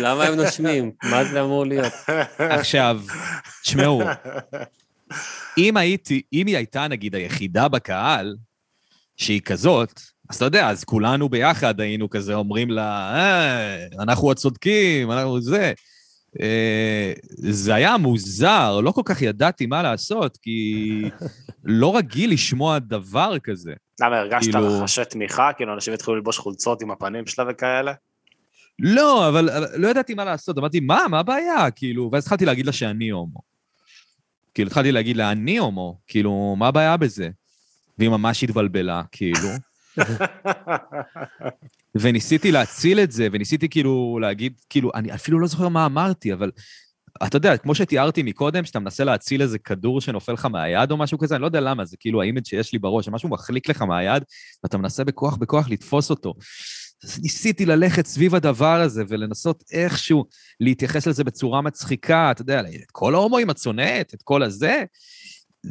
למה הם נושמים? מה זה אמור להיות? עכשיו, תשמעו, אם הייתי, אם היא הייתה נגיד היחידה בקהל, שהיא כזאת, אז אתה יודע, אז כולנו ביחד היינו כזה אומרים לה, אה, אנחנו הצודקים, אנחנו זה. אה, זה היה מוזר, לא כל כך ידעתי מה לעשות, כי לא רגיל לשמוע דבר כזה. למה, הרגשת כאילו... רחשי תמיכה? כאילו, אנשים התחילו ללבוש חולצות עם הפנים שלה וכאלה? לא, אבל, אבל לא ידעתי מה לעשות. אמרתי, מה, מה הבעיה? כאילו, ואז התחלתי להגיד לה שאני הומו. כאילו, התחלתי להגיד לה, אני הומו, כאילו, מה הבעיה בזה? והיא ממש התבלבלה, כאילו. וניסיתי להציל את זה, וניסיתי כאילו להגיד, כאילו, אני אפילו לא זוכר מה אמרתי, אבל אתה יודע, כמו שתיארתי מקודם, שאתה מנסה להציל איזה כדור שנופל לך מהיד או משהו כזה, אני לא יודע למה, זה כאילו האימג' שיש לי בראש, שמשהו מחליק לך מהיד, ואתה מנסה בכוח בכוח לתפוס אותו. אז ניסיתי ללכת סביב הדבר הזה ולנסות איכשהו להתייחס לזה בצורה מצחיקה, אתה יודע, את כל ההומואים את שונאת, את כל הזה,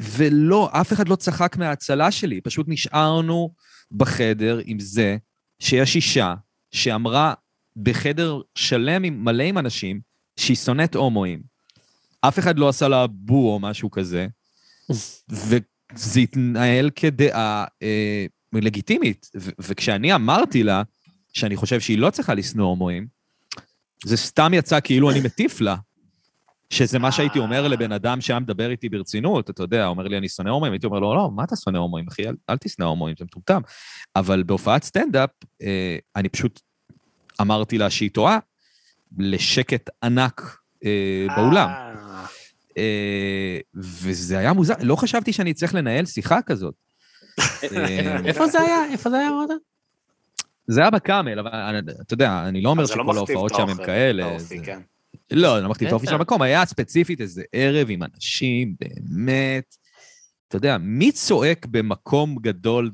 ולא, אף אחד לא צחק מההצלה שלי, פשוט נשארנו בחדר עם זה שיש אישה שאמרה בחדר שלם עם מלא עם אנשים שהיא שונאת הומואים. אף אחד לא עשה לה בו או משהו כזה, וזה התנהל כדעה אה, לגיטימית. ו- וכשאני אמרתי לה שאני חושב שהיא לא צריכה לשנוא הומואים, זה סתם יצא כאילו אני מטיף לה. שזה מה שהייתי אומר לבן אדם שהיה מדבר איתי ברצינות, אתה יודע, אומר לי, אני שונא הומואים, הייתי אומר לו, לא, מה אתה שונא הומואים, אחי? אל, אל תשנא הומואים, זה מטומטם. אבל בהופעת סטנדאפ, אה, אני פשוט אמרתי לה שהיא טועה, לשקט ענק אה, באולם. אה, וזה היה מוזר, לא חשבתי שאני צריך לנהל שיחה כזאת. אה, איפה זה היה? איפה זה היה, אמרת? זה היה בקאמל, אבל אתה יודע, אני לא אומר לא שכל ההופעות שם הם כאלה. לא, לא אמרתי את האופי של המקום, היה ספציפית איזה ערב עם אנשים, באמת, אתה יודע, מי צועק במקום גדול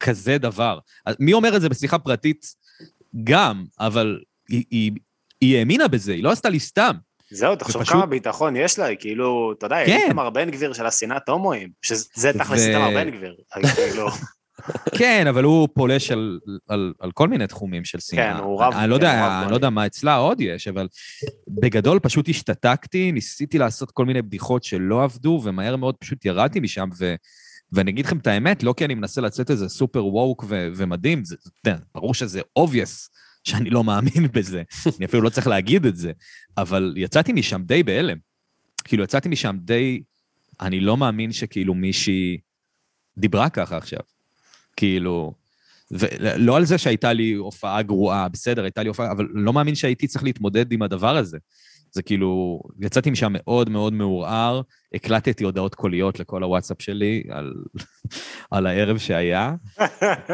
כזה דבר? מי אומר את זה בשיחה פרטית? גם, אבל היא, היא, היא האמינה בזה, היא לא עשתה לי סתם. זהו, תחשוב ופשוט... כמה ביטחון יש לה, כאילו, אתה יודע, כן. היא איתמר בן גביר של השנאת הומואים, שזה תכלס איתמר בן גביר, כאילו... כן, אבל הוא פולש על, על, על כל מיני תחומים של שנאה. כן, הוא רב... אני לא יודע, אני לא יודע מה אצלה עוד יש, אבל בגדול פשוט השתתקתי, ניסיתי לעשות כל מיני בדיחות שלא עבדו, ומהר מאוד פשוט ירדתי משם, ו... ואני אגיד לכם את האמת, לא כי אני מנסה לצאת איזה סופר ווק ו- ומדהים, זה, זה, ברור שזה obvious שאני לא מאמין בזה, אני אפילו לא צריך להגיד את זה, אבל יצאתי משם די בהלם. כאילו, יצאתי משם די... אני לא מאמין שכאילו מישהי דיברה ככה עכשיו. כאילו, ולא על זה שהייתה לי הופעה גרועה, בסדר, הייתה לי הופעה, אבל לא מאמין שהייתי צריך להתמודד עם הדבר הזה. זה כאילו, יצאתי משם מאוד מאוד מעורער, הקלטתי הודעות קוליות לכל הוואטסאפ שלי על, על הערב שהיה,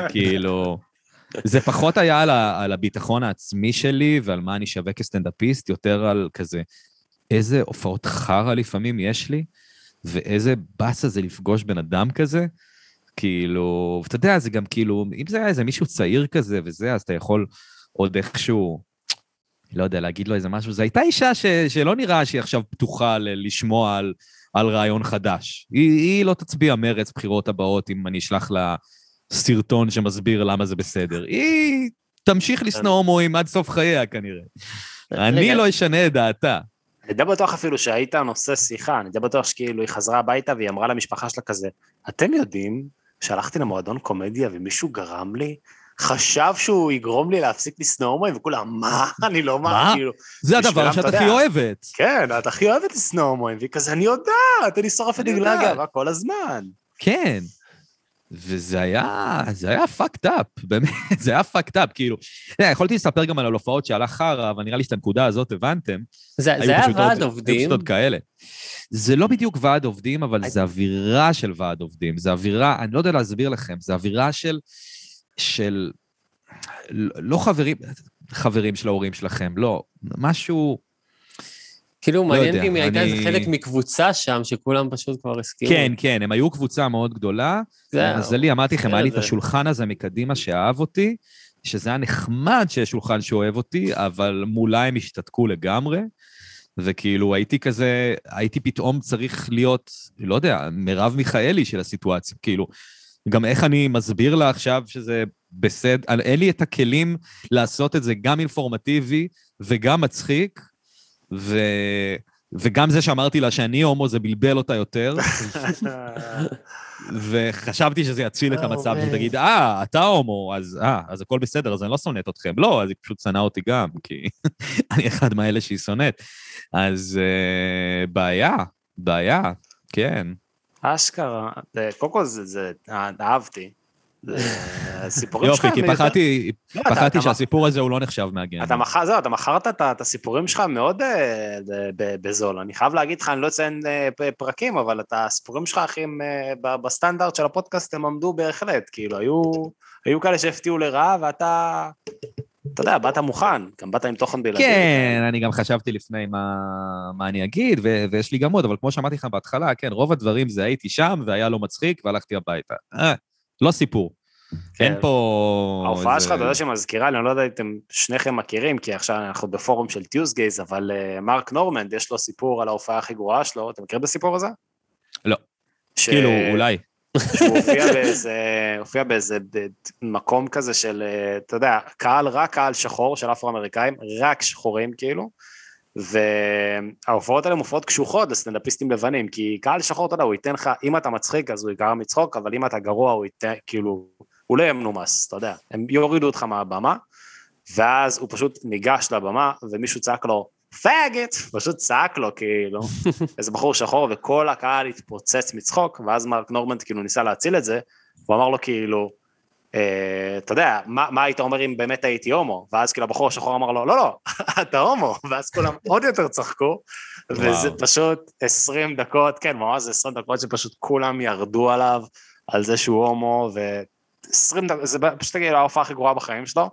כאילו, זה פחות היה על, על הביטחון העצמי שלי ועל מה אני שווה כסטנדאפיסט, יותר על כזה, איזה הופעות חרא לפעמים יש לי, ואיזה באסה זה לפגוש בן אדם כזה. כאילו, ואתה יודע, זה גם כאילו, אם זה היה איזה מישהו צעיר כזה וזה, אז אתה יכול עוד איכשהו, לא יודע, להגיד לו איזה משהו. זו הייתה אישה ש, שלא נראה שהיא עכשיו פתוחה ל- לשמוע על, על רעיון חדש. היא, היא לא תצביע מרץ בחירות הבאות אם אני אשלח לה סרטון שמסביר למה זה בסדר. היא תמשיך לשנוא הומואים עד סוף חייה כנראה. אני לא אשנה את דעתה. אני די בטוח אפילו שהיית נושא שיחה, אני די בטוח שכאילו היא חזרה הביתה והיא אמרה למשפחה שלה כזה, אתם יודעים שהלכתי למועדון קומדיה ומישהו גרם לי, חשב שהוא יגרום לי להפסיק לשנוא הומואים, וכולם, מה? אני לא מה? כאילו... זה הדבר שאת הכי אוהבת. כן, את הכי אוהבת לשנוא הומואים, והיא כזה, אני יודעת, אני שורפת דגלי הגאווה כל הזמן. כן. וזה היה, זה היה fucked up, באמת, זה היה fucked up, כאילו, יכולתי לספר גם על הופעות שהלך חרא, אבל נראה לי שאת הנקודה הזאת הבנתם. זה, זה היה ועד עובדים. היו כאלה. זה לא בדיוק ועד עובדים, אבל זה אווירה של ועד עובדים. זה אווירה, אני לא יודע להסביר לכם, זה אווירה של, של, לא חברים, חברים של ההורים שלכם, לא, משהו... כאילו, לא מעניין אם היא הייתה איזה חלק מקבוצה שם, שכולם פשוט כבר הסכימו. כן, כן, הם היו קבוצה מאוד גדולה. למזלי, אמרתי לכם, היה לי את השולחן הזה מקדימה שאהב אותי, שזה היה נחמד שיש שולחן שאוהב אותי, אבל מולה הם השתתקו לגמרי. וכאילו הייתי כזה, הייתי פתאום צריך להיות, לא יודע, מרב מיכאלי של הסיטואציה, כאילו, גם איך אני מסביר לה עכשיו שזה בסדר, אין לי את הכלים לעשות את זה גם אינפורמטיבי וגם מצחיק, ו... וגם זה שאמרתי לה שאני הומו זה בלבל אותה יותר. וחשבתי שזה יציל את המצב, שתגיד, אה, אתה הומו, אז אה, אז הכל בסדר, אז אני לא שונאת אתכם. לא, אז היא פשוט שנאה אותי גם, כי אני אחד מאלה שהיא שונאת. אז אה, בעיה, בעיה, כן. אשכרה, קודם כל זה, אהבתי. הסיפורים שלך... יופי, כי פחדתי, לא, פחדתי שהסיפור הזה הוא לא נחשב מהגן. אתה מכר, זהו, אתה מכרת את הסיפורים שלך מאוד אה, בזול. אני חייב להגיד לך, אני לא אציין אה, פרקים, אבל את הסיפורים שלך, אחי, אה, בסטנדרט של הפודקאסט, הם עמדו בהחלט. כאילו, היו כאלה שהפתיעו לרעה, ואתה... אתה יודע, באת מוכן, גם באת עם תוכן בלעדי. כן, אני גם חשבתי לפני מה, מה אני אגיד, ו- ויש לי גם עוד, אבל כמו שאמרתי לך בהתחלה, כן, רוב הדברים זה הייתי שם, והיה לא מצחיק, והלכתי הביתה. לא סיפור. כן. אין פה... ההופעה שלך, אתה יודע שמזכירה לי, אני לא יודע אם אתם שניכם מכירים, כי עכשיו אנחנו בפורום של טיוסגייז, אבל uh, מרק נורמנד, יש לו סיפור על ההופעה הכי גרועה שלו, אתה מכיר את הסיפור הזה? לא. ש... כאילו, אולי. שהוא הופיע באיזה, הופיע באיזה מקום כזה של, אה, אתה יודע, קהל, רק קהל שחור של אפרו-אמריקאים, רק שחורים כאילו, וההופעות האלה מופעות קשוחות לסטנדאפיסטים לבנים, כי קהל שחור, אתה יודע, הוא ייתן לך, אם אתה מצחיק אז הוא יקרא מצחוק, אבל אם אתה גרוע הוא ייתן, כאילו, הוא לא יהיה מנומס, אתה יודע, הם יורידו אותך מהבמה, ואז הוא פשוט ניגש לבמה, ומישהו צעק לו, פאגט, פשוט צעק לו כאילו, איזה בחור שחור, וכל הקהל התפוצץ מצחוק, ואז מרק נורמנט כאילו ניסה להציל את זה, הוא אמר לו כאילו, אתה יודע, מה, מה היית אומר אם באמת הייתי הומו? ואז כאילו הבחור השחור אמר לו, לא, לא, אתה הומו, ואז כולם עוד יותר צחקו, וזה פשוט 20 דקות, כן, ממש זה 20 דקות שפשוט כולם ירדו עליו, על זה שהוא הומו, ו-20 דקות, זה פשוט כאילו ההופעה הכי גרועה בחיים שלו,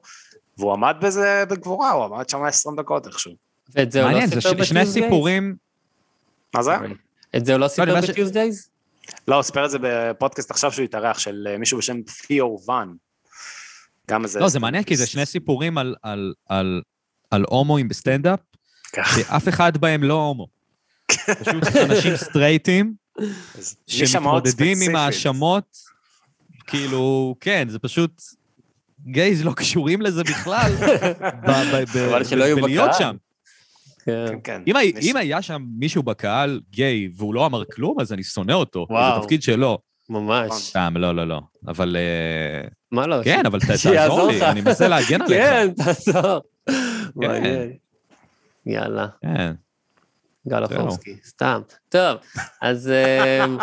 והוא עמד בזה בגבורה, הוא עמד שם 20 דקות איכשהו. ואת זה הוא לא סיפר בטיוזדייז? שני סיפורים... מה זה? את זה הוא לא סיפר בטיוזדייז? לא, הוא סיפר את זה בפודקאסט עכשיו שהוא התארח, של אה, מישהו בשם תיאו ואן. גם איזה... לא, זה מעניין, כי זה שני סיפורים על, על, על, על הומואים בסטנדאפ, כן. שאף אחד בהם לא הומו. פשוט אנשים סטרייטים, שמתמודדים עם האשמות כאילו, כן, זה פשוט... גייז לא קשורים לזה בכלל, בקהל. שם. כן. כן, כן. אם, אם היה שם מישהו בקהל גיי והוא לא אמר כלום, אז אני שונא אותו. וואו. זה תפקיד שלו. ממש. סתם, לא, לא, לא. אבל... אה, מה לא? כן, אבל תעזור לי, אני מנסה להגן עליך. כן, תעזור. כן. יאללה. כן. גל אופורסקי, סתם. טוב, אז... אמ,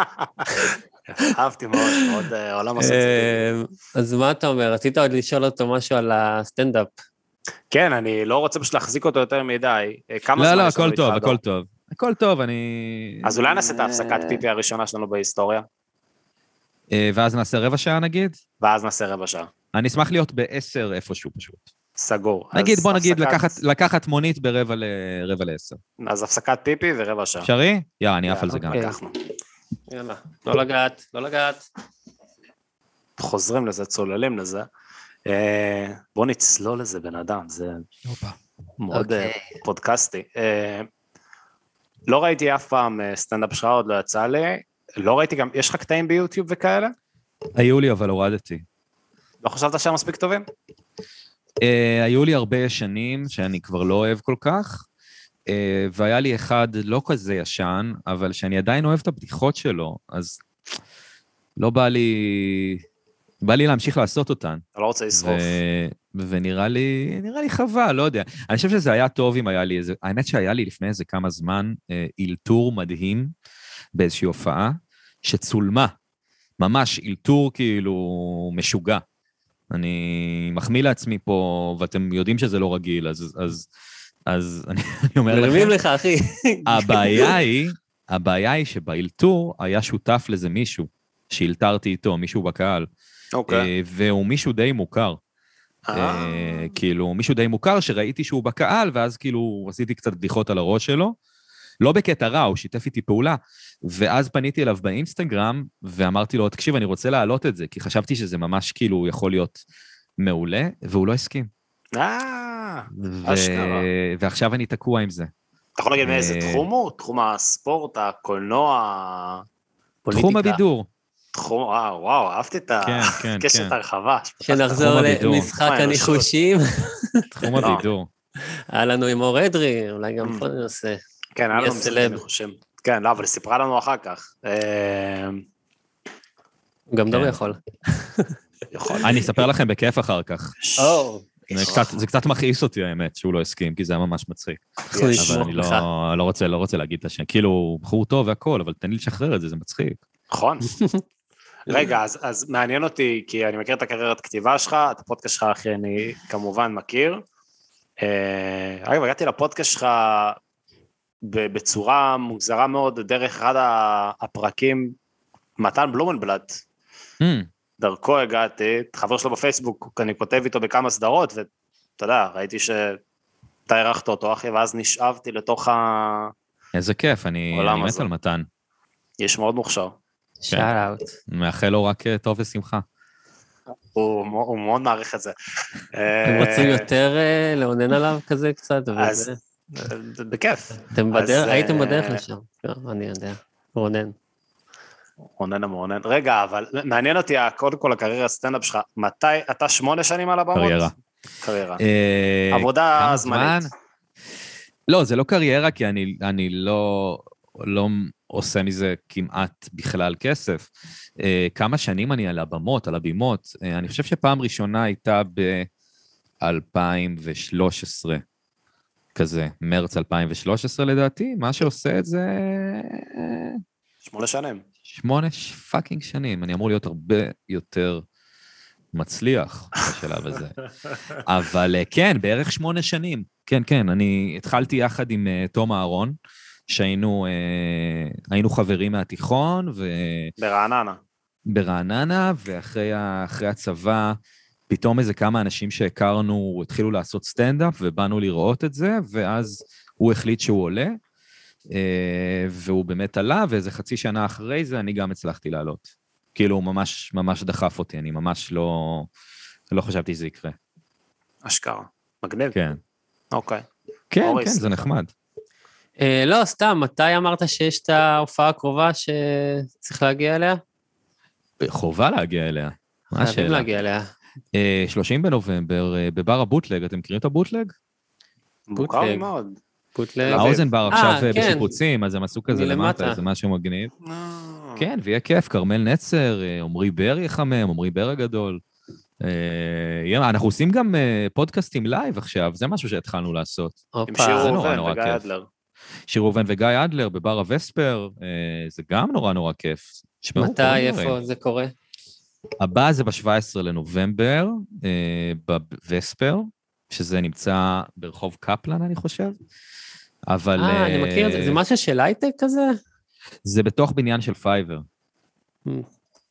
אהבתי מאוד, מאוד אה, עולם הסוציאלי. אז מה אתה אומר? רצית עוד לשאול אותו משהו על הסטנדאפ. כן, אני לא רוצה פשוט להחזיק אותו יותר מדי. אה, כמה לא, זמן לא, הכל טוב, הכל טוב. הכל טוב, אני... אז אולי נעשה את ההפסקת פיפי הראשונה שלנו בהיסטוריה. אה, ואז נעשה רבע שעה נגיד? ואז נעשה רבע שעה. אני אשמח להיות בעשר איפשהו פשוט. סגור. נגיד, בוא נגיד, לקחת, לקחת מונית ברבע ל... לעשר. אז הפסקת פיפי ורבע שעה. אפשרי? יאללה, אני עף על זה גם. לקחנו. יאללה, לא לגעת, לא לגעת. חוזרים לזה, צוללים לזה. אה, בוא נצלול לזה בן אדם, זה מאוד אה, אוקיי. פודקאסטי. אה, לא ראיתי אף פעם סטנדאפ שלך, עוד לא יצא לי. לא ראיתי גם, יש לך קטעים ביוטיוב וכאלה? היו לי, אבל הורדתי. לא חשבת שהם מספיק טובים? היו לי הרבה ישנים שאני כבר לא אוהב כל כך, והיה לי אחד לא כזה ישן, אבל שאני עדיין אוהב את הבדיחות שלו, אז לא בא לי... בא לי להמשיך לעשות אותן. אתה לא רוצה לשרוף. ונראה לי, נראה לי חבל, לא יודע. אני חושב שזה היה טוב אם היה לי איזה... האמת שהיה לי לפני איזה כמה זמן אה, אילתור מדהים באיזושהי הופעה, שצולמה. ממש אילתור כאילו משוגע. אני מחמיא לעצמי פה, ואתם יודעים שזה לא רגיל, אז, אז, אז אני, אני אומר לכם... מרימים לך, אחי. הבעיה היא, הבעיה היא שבאילתור היה שותף לזה מישהו, שאילתרתי איתו, מישהו בקהל. אוקיי. אה, והוא מישהו די מוכר. אה. אה, כאילו, מישהו די מוכר שראיתי שהוא בקהל, ואז כאילו עשיתי קצת בדיחות על הראש שלו. לא בקטע רע, הוא שיתף איתי פעולה. ואז פניתי אליו באינסטגרם, ואמרתי לו, תקשיב, אני רוצה להעלות את זה, כי חשבתי שזה ממש כאילו יכול להיות מעולה, והוא לא הסכים. אה, אשכרה. ועכשיו אני תקוע עם זה. אתה יכול להגיד מאיזה תחום הוא? תחום הספורט, הקולנוע, פוליטיקה? תחום הבידור. תחום, וואו, וואו, אהבתי את הקשת כן, כן. הרחבה. שנחזור למשחק הניחושים. תחום הבידור. היה לנו עם אור אדרי, אולי גם mm. פה נעשה. כן, היה לנו משחק הניחושים. כן, לא, אבל היא סיפרה לנו אחר כך. אה, גם דור כן. יכול. יכול. אני אספר לכם בכיף אחר כך. זה קצת מכעיס אותי, האמת, שהוא לא הסכים, כי זה היה ממש מצחיק. אבל אני לא, לא, לא רוצה להגיד את השם. כאילו, בחור טוב והכול, אבל תן לי לשחרר את זה, זה מצחיק. נכון. רגע, אז, אז מעניין אותי, כי אני מכיר את הקריירת כתיבה שלך, את הפודקאסט שלך, אחי, אני כמובן מכיר. אה, אגב, הגעתי לפודקאסט שלך בצורה מוזרה מאוד, דרך אחד הפרקים, מתן בלומנבלט. Mm. דרכו הגעתי, חבר שלו בפייסבוק, אני כותב איתו בכמה סדרות, ואתה יודע, ראיתי שאתה אירחת אותו, אחי, ואז נשאבתי לתוך ה... איזה כיף, אני, אני מת על מתן. יש מאוד מוכשר. שאט אאוט. מאחל לו רק אה, טוב ושמחה. הוא מאוד מעריך את זה. אתם רוצים יותר אה, לאונן עליו כזה קצת? אז בכיף. אתם בדרך, הייתם בדרך אה, לשם, לא, אני יודע, רונן. רונן המרונן. רגע, אבל מעניין אותי, קודם כל הקריירה הסטנדאפ שלך, מתי, אתה שמונה שנים על הבמות? קריירה. קריירה. עבודה זמנית. לא, זה לא קריירה, כי אני לא... לא עושה מזה כמעט בכלל כסף. אה, כמה שנים אני על הבמות, על הבימות. אה, אני חושב שפעם ראשונה הייתה ב-2013, כזה, מרץ 2013 לדעתי. מה שעושה את זה... שמונה שנים. שמונה פאקינג שנים. אני אמור להיות הרבה יותר מצליח בשלב הזה. אבל אה, כן, בערך שמונה שנים. כן, כן, אני התחלתי יחד עם תום אהרון. שהיינו אה, חברים מהתיכון, ו... ברעננה. ברעננה, ואחרי הצבא, פתאום איזה כמה אנשים שהכרנו התחילו לעשות סטנדאפ, ובאנו לראות את זה, ואז הוא החליט שהוא עולה, אה, והוא באמת עלה, ואיזה חצי שנה אחרי זה אני גם הצלחתי לעלות. כאילו, הוא ממש ממש דחף אותי, אני ממש לא, לא חשבתי שזה יקרה. אשכרה. מגניב. כן. אוקיי. כן, אוריס. כן, זה נחמד. אה, לא, סתם, מתי אמרת שיש את ההופעה הקרובה שצריך להגיע אליה? חובה להגיע אליה. מה השאלה? חייבים להגיע אליה. 30 בנובמבר, בבר הבוטלג, אתם מכירים את הבוטלג? מוכר מאוד. בוטלג. האוזן בר עכשיו בשיפוצים, אז הם עשו כזה למטה, איזה משהו מגניב. כן, ויהיה כיף, כרמל נצר, עמרי בר יחמם, עמרי בר הגדול. אנחנו עושים גם פודקאסטים לייב עכשיו, זה משהו שהתחלנו לעשות. עם שיר ראובן וגיא אדלר. שיר ראובן וגיא אדלר בבר הווסאפר, זה גם נורא נורא כיף. מתי, איפה זה קורה? הבא זה ב-17 לנובמבר, בווספר, שזה נמצא ברחוב קפלן, אני חושב. אבל... אה, אני מכיר את זה, זה משהו של הייטק כזה? זה בתוך בניין של פייבר. כן.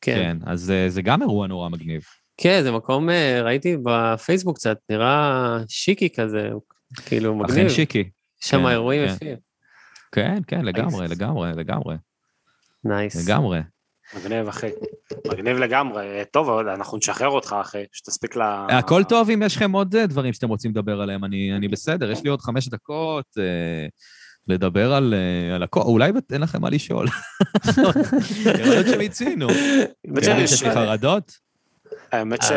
כן, אז זה גם אירוע נורא מגניב. כן, זה מקום, ראיתי בפייסבוק קצת, נראה שיקי כזה, כאילו מגניב. אכן שיקי. יש שם אירועים יפים. כן, כן, לגמרי, לגמרי, לגמרי. נייס. לגמרי. מגניב, אחי. מגניב לגמרי. טוב, אנחנו נשחרר אותך, אחי, שתספיק ל... הכל טוב אם יש לכם עוד דברים שאתם רוצים לדבר עליהם, אני בסדר, יש לי עוד חמש דקות לדבר על הכל, אולי אין לכם מה לשאול. יכול להיות שמיצינו. יש לי חרדות? האמת ש...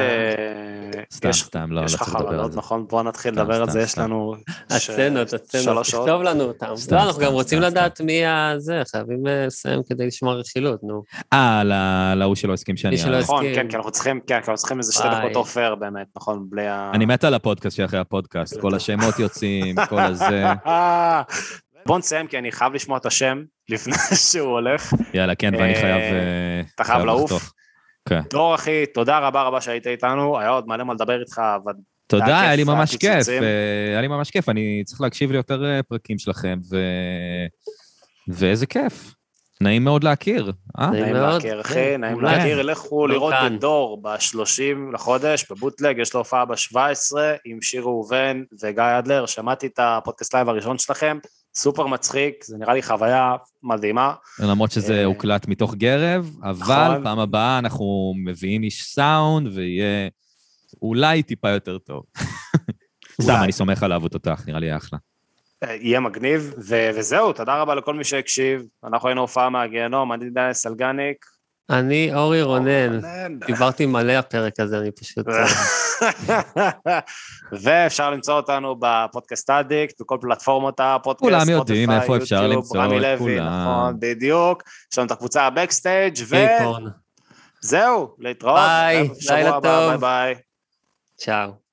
סתם, סתם, לא, לא צריך לדבר על זה. נכון? בואו נתחיל לדבר על זה, יש לנו... הסצנות, הסצנות, תכתוב לנו אותם. לא, אנחנו גם רוצים לדעת מי הזה, חייבים לסיים כדי לשמוע רכילות, נו. אה, להוא שלא הסכים שאני... נכון, כן, כי אנחנו צריכים איזה שתי דקות עופר באמת, נכון? בלי ה... אני מת על הפודקאסט שאחרי הפודקאסט, כל השמות יוצאים, כל הזה. בוא נסיים, כי אני חייב לשמוע את השם לפני שהוא הולך. יאללה, כן, ואני חייב... אתה חייב לעוף. כן. דור אחי, תודה רבה רבה שהיית איתנו, היה עוד מלא מה לדבר איתך, אבל... תודה, היה לי ממש כיף, היה לי ממש כיף, אני צריך להקשיב ליותר פרקים שלכם, ו... ואיזה כיף. נעים מאוד להכיר. אה? נעים להכיר, אחי, נעים להכיר. לכו לראות את דור ב-30 לחודש, בבוטלג, יש לו הופעה ב-17 עם שיר ראובן וגיא אדלר, שמעתי את הפודקאסט לייב הראשון שלכם, סופר מצחיק, זה נראה לי חוויה מדהימה. למרות שזה הוקלט מתוך גרב, אבל פעם הבאה אנחנו מביאים איש סאונד ויהיה אולי טיפה יותר טוב. סתם, אני סומך עליו אותך, נראה לי אחלה. יהיה מגניב, וזהו, תודה רבה לכל מי שהקשיב. אנחנו היינו הופעה מהגיהנום, אני דניאל סלגניק. אני אורי רונן. דיברתי מלא הפרק הזה, אני פשוט... ואפשר למצוא אותנו בפודקאסט אדיקט, בכל פלטפורמות הפודקאסט, כולם יודעים איפה אפשר למצוא את כולם. נכון, בדיוק. יש לנו את הקבוצה ה backstage ו... זהו, להתראות. ביי, לילה טוב. ביי ביי. צ'או.